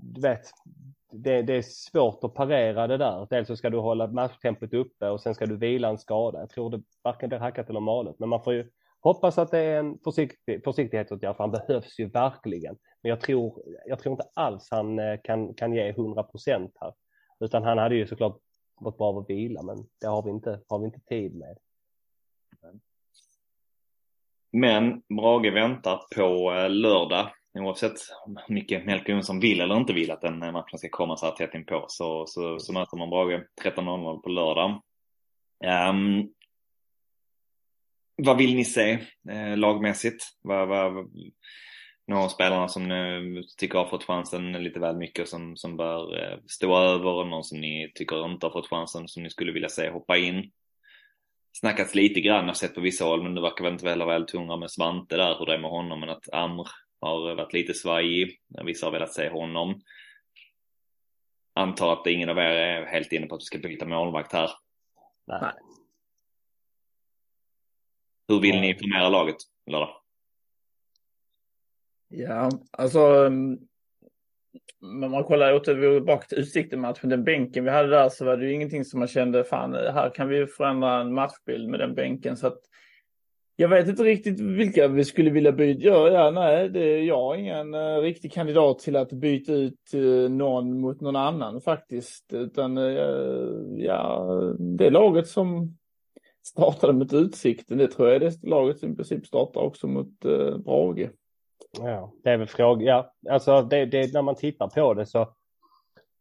du vet, det, det är svårt att parera det där. Dels så ska du hålla matchtempot uppe och sen ska du vila en skada. Jag tror det varken blir hackat eller malet, men man får ju hoppas att det är en försiktig, försiktighetsåtgärd för han behövs ju verkligen. Men jag tror, jag tror inte alls han eh, kan, kan ge 100 procent här, utan han hade ju såklart gått bra av att vila, men det har vi inte, har vi inte tid med. Men Brage väntar på eh, lördag. Oavsett hur mycket Melker Jonsson vill eller inte vill att den matchen ska komma så här tätt inpå så, så, så möter man Brage 13.00 på lördag. Um, vad vill ni se eh, lagmässigt? Vad, vad, några av spelarna som ni tycker har fått chansen lite väl mycket som, som bör eh, stå över och någon som ni tycker inte har fått chansen som ni skulle vilja se hoppa in? Snackats lite grann, jag har sett på vissa håll, men det verkar väl inte vara väl tunga med Svante där, hur det är med honom, men att Amr har varit lite svajig. Vissa har velat se honom. Antar att ingen av er är helt inne på att vi ska byta målvakt här. Nej. Hur vill ni formera laget lördag? Ja, alltså. um, När man kollar åter bak till Utsikten-matchen, den bänken vi hade där så var det ju ingenting som man kände, fan här kan vi förändra en matchbild med den bänken. Så att jag vet inte riktigt vilka vi skulle vilja byta. Ja, ja nej, det, jag har ingen uh, riktig kandidat till att byta ut uh, någon mot någon annan faktiskt. Utan uh, ja, det laget som startade mot Utsikten, det tror jag är det laget som i princip startar också mot uh, Brage. Ja, det är väl frågan. Ja, alltså det, det, när man tittar på det så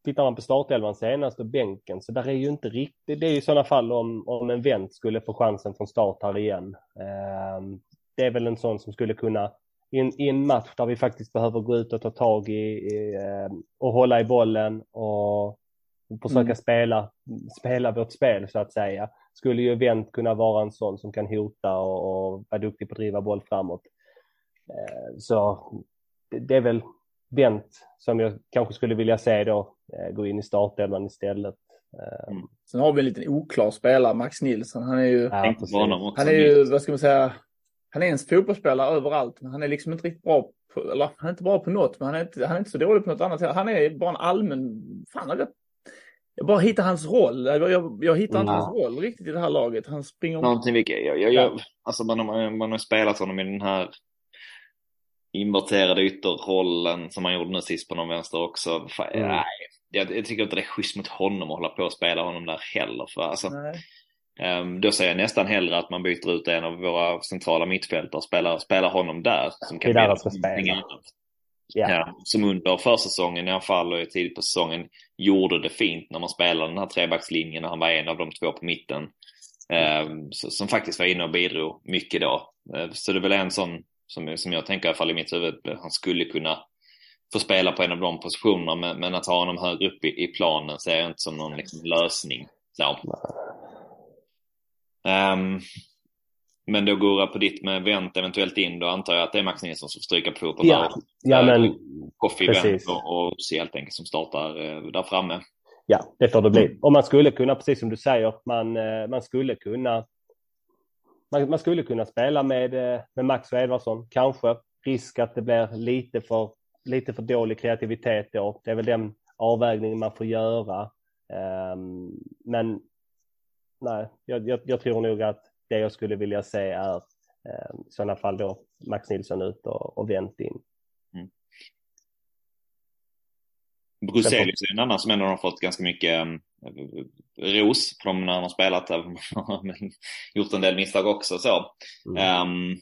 tittar man på startelvan senast och bänken så där är ju inte riktigt. Det är ju i sådana fall om, om en vänt skulle få chansen från start här igen. Ehm, det är väl en sån som skulle kunna i en, i en match där vi faktiskt behöver gå ut och ta tag i, i ehm, och hålla i bollen och försöka Mm. spela, spela vårt spel så att säga. Skulle ju Wendt kunna vara en sån som kan hota och, och vara duktig på att driva boll framåt. Eh, Så det är väl Bent som jag kanske skulle vilja se då eh, gå in i startelvan istället. Eh, Sen har vi en liten oklar spelare, Max Nilsson. Han är ju, ja, han är ju, vad ska man säga, han är en fotbollsspelare överallt, men han är liksom inte riktigt bra på, eller han är inte bra på något, men han är inte, han är inte så dålig på något annat. Han är bara en allmän, fan rätt, jag bara hittar hans roll. Jag, jag, jag hittar inte Mm. hans roll riktigt i det här laget. Han springer om. Någonting vilket, jag, jag, jag, alltså man, har- man har spelat honom i den här inverterade ytterrollen som han gjorde nu sist på någon vänster också. Fan, Mm. Nej, jag, jag tycker inte det är schysst mot honom att hålla på och spela honom där heller. För alltså, ehm, då säger jag nästan hellre att man byter ut en av våra centrala mittfältare och spelar, spelar honom där. Som Det är där ska spela. annat. Ja. Ja, som under försäsongen i alla fall och tidigt på säsongen gjorde det fint när man spelade den här trebackslinjen och han var en av de två på mitten. Eh, som faktiskt var inne och bidrog mycket då. Eh, så det är väl en sån som, som jag tänker i alla fall i mitt huvud, han skulle kunna få spela på en av de positionerna men, men att ha honom högre upp i, i planen ser jag inte som någon liksom, lösning. Ja. Ehm, men då går jag på ditt med vänt eventuellt in, då antar jag att det är Max Nilsson som får stryka på foten Ja, där. ja men Koffi, Precis. Wendt och, och Ossi helt enkelt som startar eh, där framme. Ja, det får det bli. Och man skulle kunna, precis som du säger, man, eh, man skulle kunna man, man skulle kunna spela med, eh, med Max och Edvardsson, kanske. Risk att det blir lite för, lite för dålig kreativitet då. Det är väl den avvägningen man får göra. Ehm, men nej, jag, jag, jag tror nog att det jag skulle vilja se är ehm, i sådana fall då Max Nilsson ut och, och vänt in. Bruselius är en annan som ändå har fått ganska mycket um, ros dem när han har spelat. men gjort en del misstag också så. Mm. Um,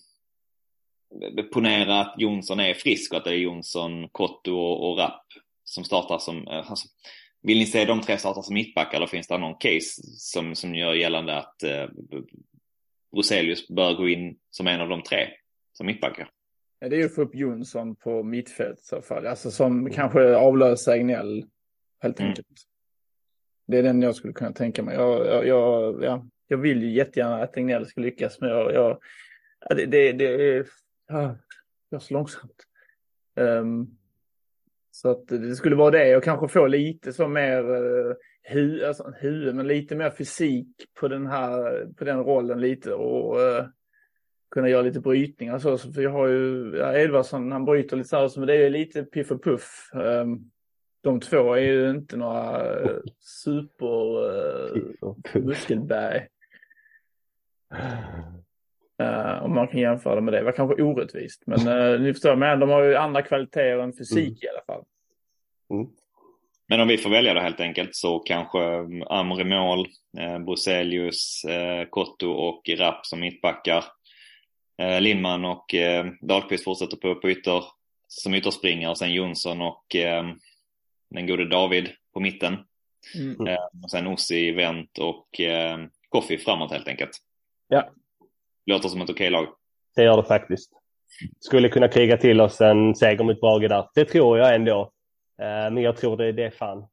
ponera att Jonsson är frisk och att det är Jonsson, Kotto och, och Rapp som startar som, eh, alltså, vill ni se de tre starta som mittbackar eller finns det någon case som, som gör gällande att eh, Bruselius bör gå in som en av de tre som mittbackar? Ja, Det är ju att få upp Jonsson på mittfält i så fall. Alltså som kanske avlöser Egnell helt Mm. enkelt. Det är den jag skulle kunna tänka mig. Jag, jag, jag, ja, jag vill ju jättegärna att Egnell ska lyckas men jag, jag, ja, det, det, det är ja, det är så långsamt. Ehm, så att det skulle vara det och kanske få lite så mer uh, hu, alltså, huvud, men lite mer fysik på den här, på den rollen lite och eh, kunna göra lite brytningar så. så. För jag har ju ja, Edvardsson, han bryter lite så här, men det är lite piff och puff. Um, de två är ju inte några uh, super uh, muskelberg. Uh, om man kan jämföra det med det. Det var kanske orättvist. Men uh, ni förstår, men de har ju andra kvaliteter än fysik Mm. i alla fall. Men om vi får välja då helt enkelt så kanske um, Amr i mål, eh, Bruselius, eh, Kotto och Rapp som mittbackar. Eh, Lindman och eh, Dahlqvist fortsätter på, på ytter som ytterspringare och sen Jonsson och eh, den gode David på mitten. Mm. Eh, och sen Ossi, Wendt och eh, Koffi framåt helt enkelt. Ja. Låter som ett okej lag. Det gör det faktiskt. Skulle kunna kriga till oss en seger mot Brage där. Det tror jag ändå. Eh, Men jag tror det, det är fan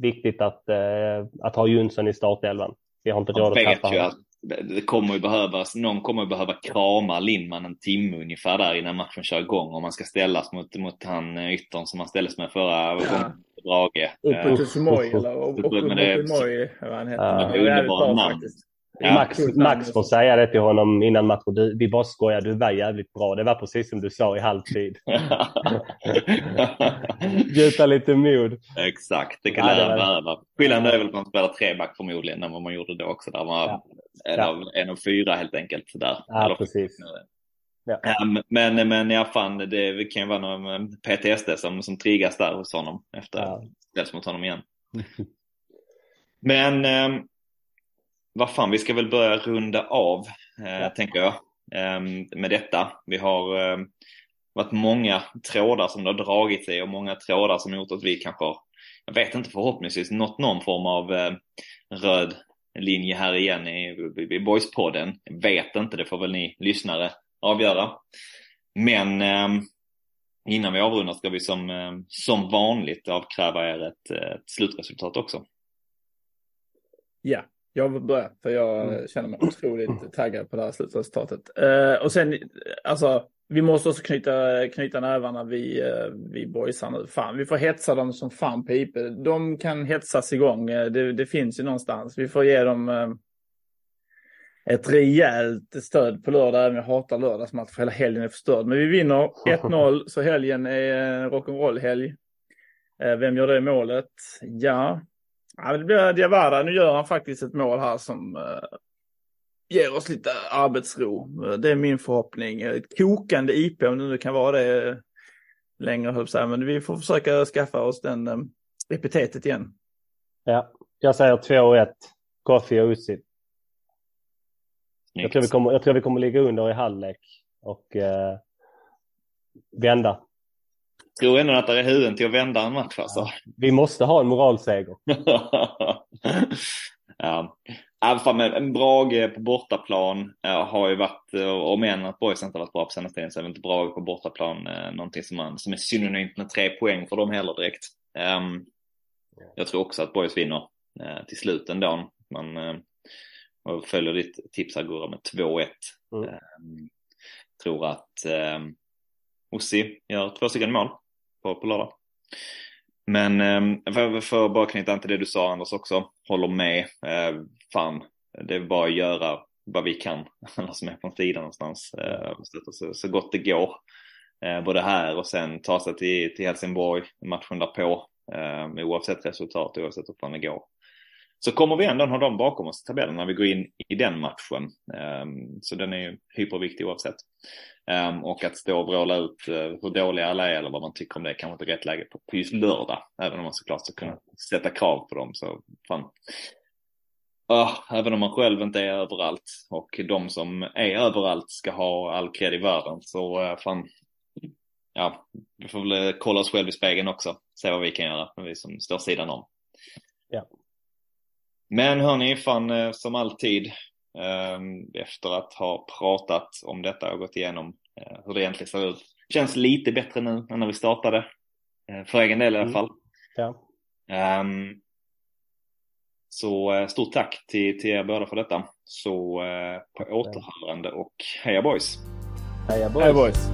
viktigt att, eh, att ha Jonsson i startelvan. Vi har inte råd att tappa honom. Det kommer ju behövas, någon kommer ju behöva krama Lindman en timme ungefär där innan matchen kör igång om man ska ställas mot, mot han eh, yttern som man ställdes med förra gången på Brage. Upp Eh, till Sumoy eller upp upp med mot det. Sumoy. vad han heter. Ja. Han är bra namn. faktiskt. Ja. Max. Max får säga det till honom innan matchen. Du, vi bara skojar, du var jävligt bra. Det var precis som du sa i halvtid. [LAUGHS] Gjuta lite mod. Exakt, det kan Ja, det behöva. Skillnaden är väl att man spelar treback förmodligen än vad man gjorde då också. Där man Ja. en, Ja. av, en av fyra helt enkelt. Där. Ja, Eller- precis. Ja. Ja, men, men ja, fan, det kan ju vara någon PTSD som, som triggas där hos honom efter Ja. att ställs mot honom igen. [LAUGHS] Men eh, vad fan, vi ska väl börja runda av, eh, Ja. tänker jag, eh, med detta. Vi har eh, varit många trådar som det har dragit sig och många trådar som gjort att vi kanske har, jag vet inte, förhoppningsvis nått någon form av eh, röd linje här igen i, i, i Boyspodden. Jag vet inte, det får väl ni lyssnare avgöra. Men eh, innan vi avrundar ska vi som, eh, som vanligt avkräva er ett, ett slutresultat också. Ja, jag vill börja för jag Mm. känner mig otroligt taggad på det här slutresultatet. Eh, och sen, alltså, vi måste också knyta, knyta nävarna vi, uh, vi boysar nu. Fan, vi får hetsa dem som fan på IP. De kan hetsas igång. Eh, Det, det finns ju någonstans. Vi får ge dem eh, ett rejält stöd på lördag. Även jag hatar lördagsmatch för hela helgen är förstörd. Men vi vinner 1-0 så helgen är en rock'n'roll-helg. Eh, Vem gör det målet? Ja, Ja, det blir Diawara. Nu gör han faktiskt ett mål här som uh, ger oss lite arbetsro. Det är min förhoppning. Ett kokande IP om det nu kan vara det längre, höll jag Men vi får försöka skaffa oss den um, epitetet igen. Ja, jag säger 2-1. Koffi och Ussi. Jag tror, vi kommer, jag tror vi kommer ligga under i halvlek och uh, vända tror ändå att det är huvuden till att vända en match alltså. Ja, vi måste ha en moralseger. [LAUGHS] ja. Alfa med en Brage på bortaplan äh, har ju varit, om än att Boys inte varit bra på senaste tiden så är inte Brage på bortaplan äh, någonting som, man, som är synonymt med tre poäng för dem heller direkt. Um, jag tror också att Boys vinner äh, till slut ändå. Man äh, följer ditt tips här Gurra med 2-1. Mm. Um, tror att um, Ossi gör två stycken mål på, på lördag. Men ehm, för, för att bara knyta an till det du sa Anders också, håller med. Ehm, fan, det är bara att göra vad vi kan, [LAUGHS] alla som är på sidan någonstans, eh, så, så gott det går. Eh, både här och sen ta sig till, till Helsingborg matchen därpå, ehm, oavsett resultat, oavsett hur fan det går. Så kommer vi ändå ha dem bakom oss i tabellen när vi går in i den matchen. Ehm, så den är ju hyperviktig oavsett. Um, och att stå och vråla ut uh, hur dåliga alla är eller vad man tycker om det kanske inte är rätt läge på, på just lördag. Även om man såklart ska kunna sätta krav på dem så fan. Uh, även om man själv inte är överallt och de som är överallt ska ha all cred i världen så uh, fan. Ja, vi får väl eh, kolla oss själv i spegeln också. Se vad vi kan göra, vi som står sidan om. Ja. Men hörni, fan som alltid Ehm, efter att ha pratat om detta och gått igenom eh, hur det egentligen ser ut. Känns lite bättre nu än när vi startade. Eh, för egen del i alla mm. fall. Mm. Ja. Um, så eh, stort tack till, till er båda för detta. Så på återhörande och heja boys! Heja boys! Heja boys.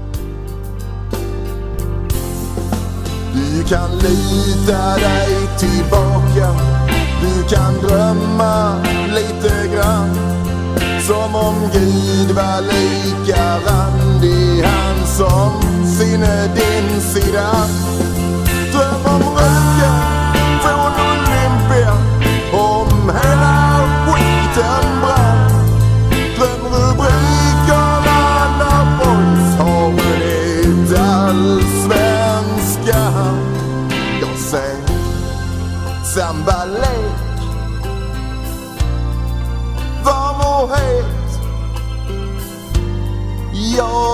Du kan lita dig tillbaka du kan drömma lite grann som om Gud var lika randig han som sinne din sida. Dröm om röken från Olympia, om hela skiten brann. Dröm rubrikerna när boys har vunnit allsvenskan. Jag säger, sambalek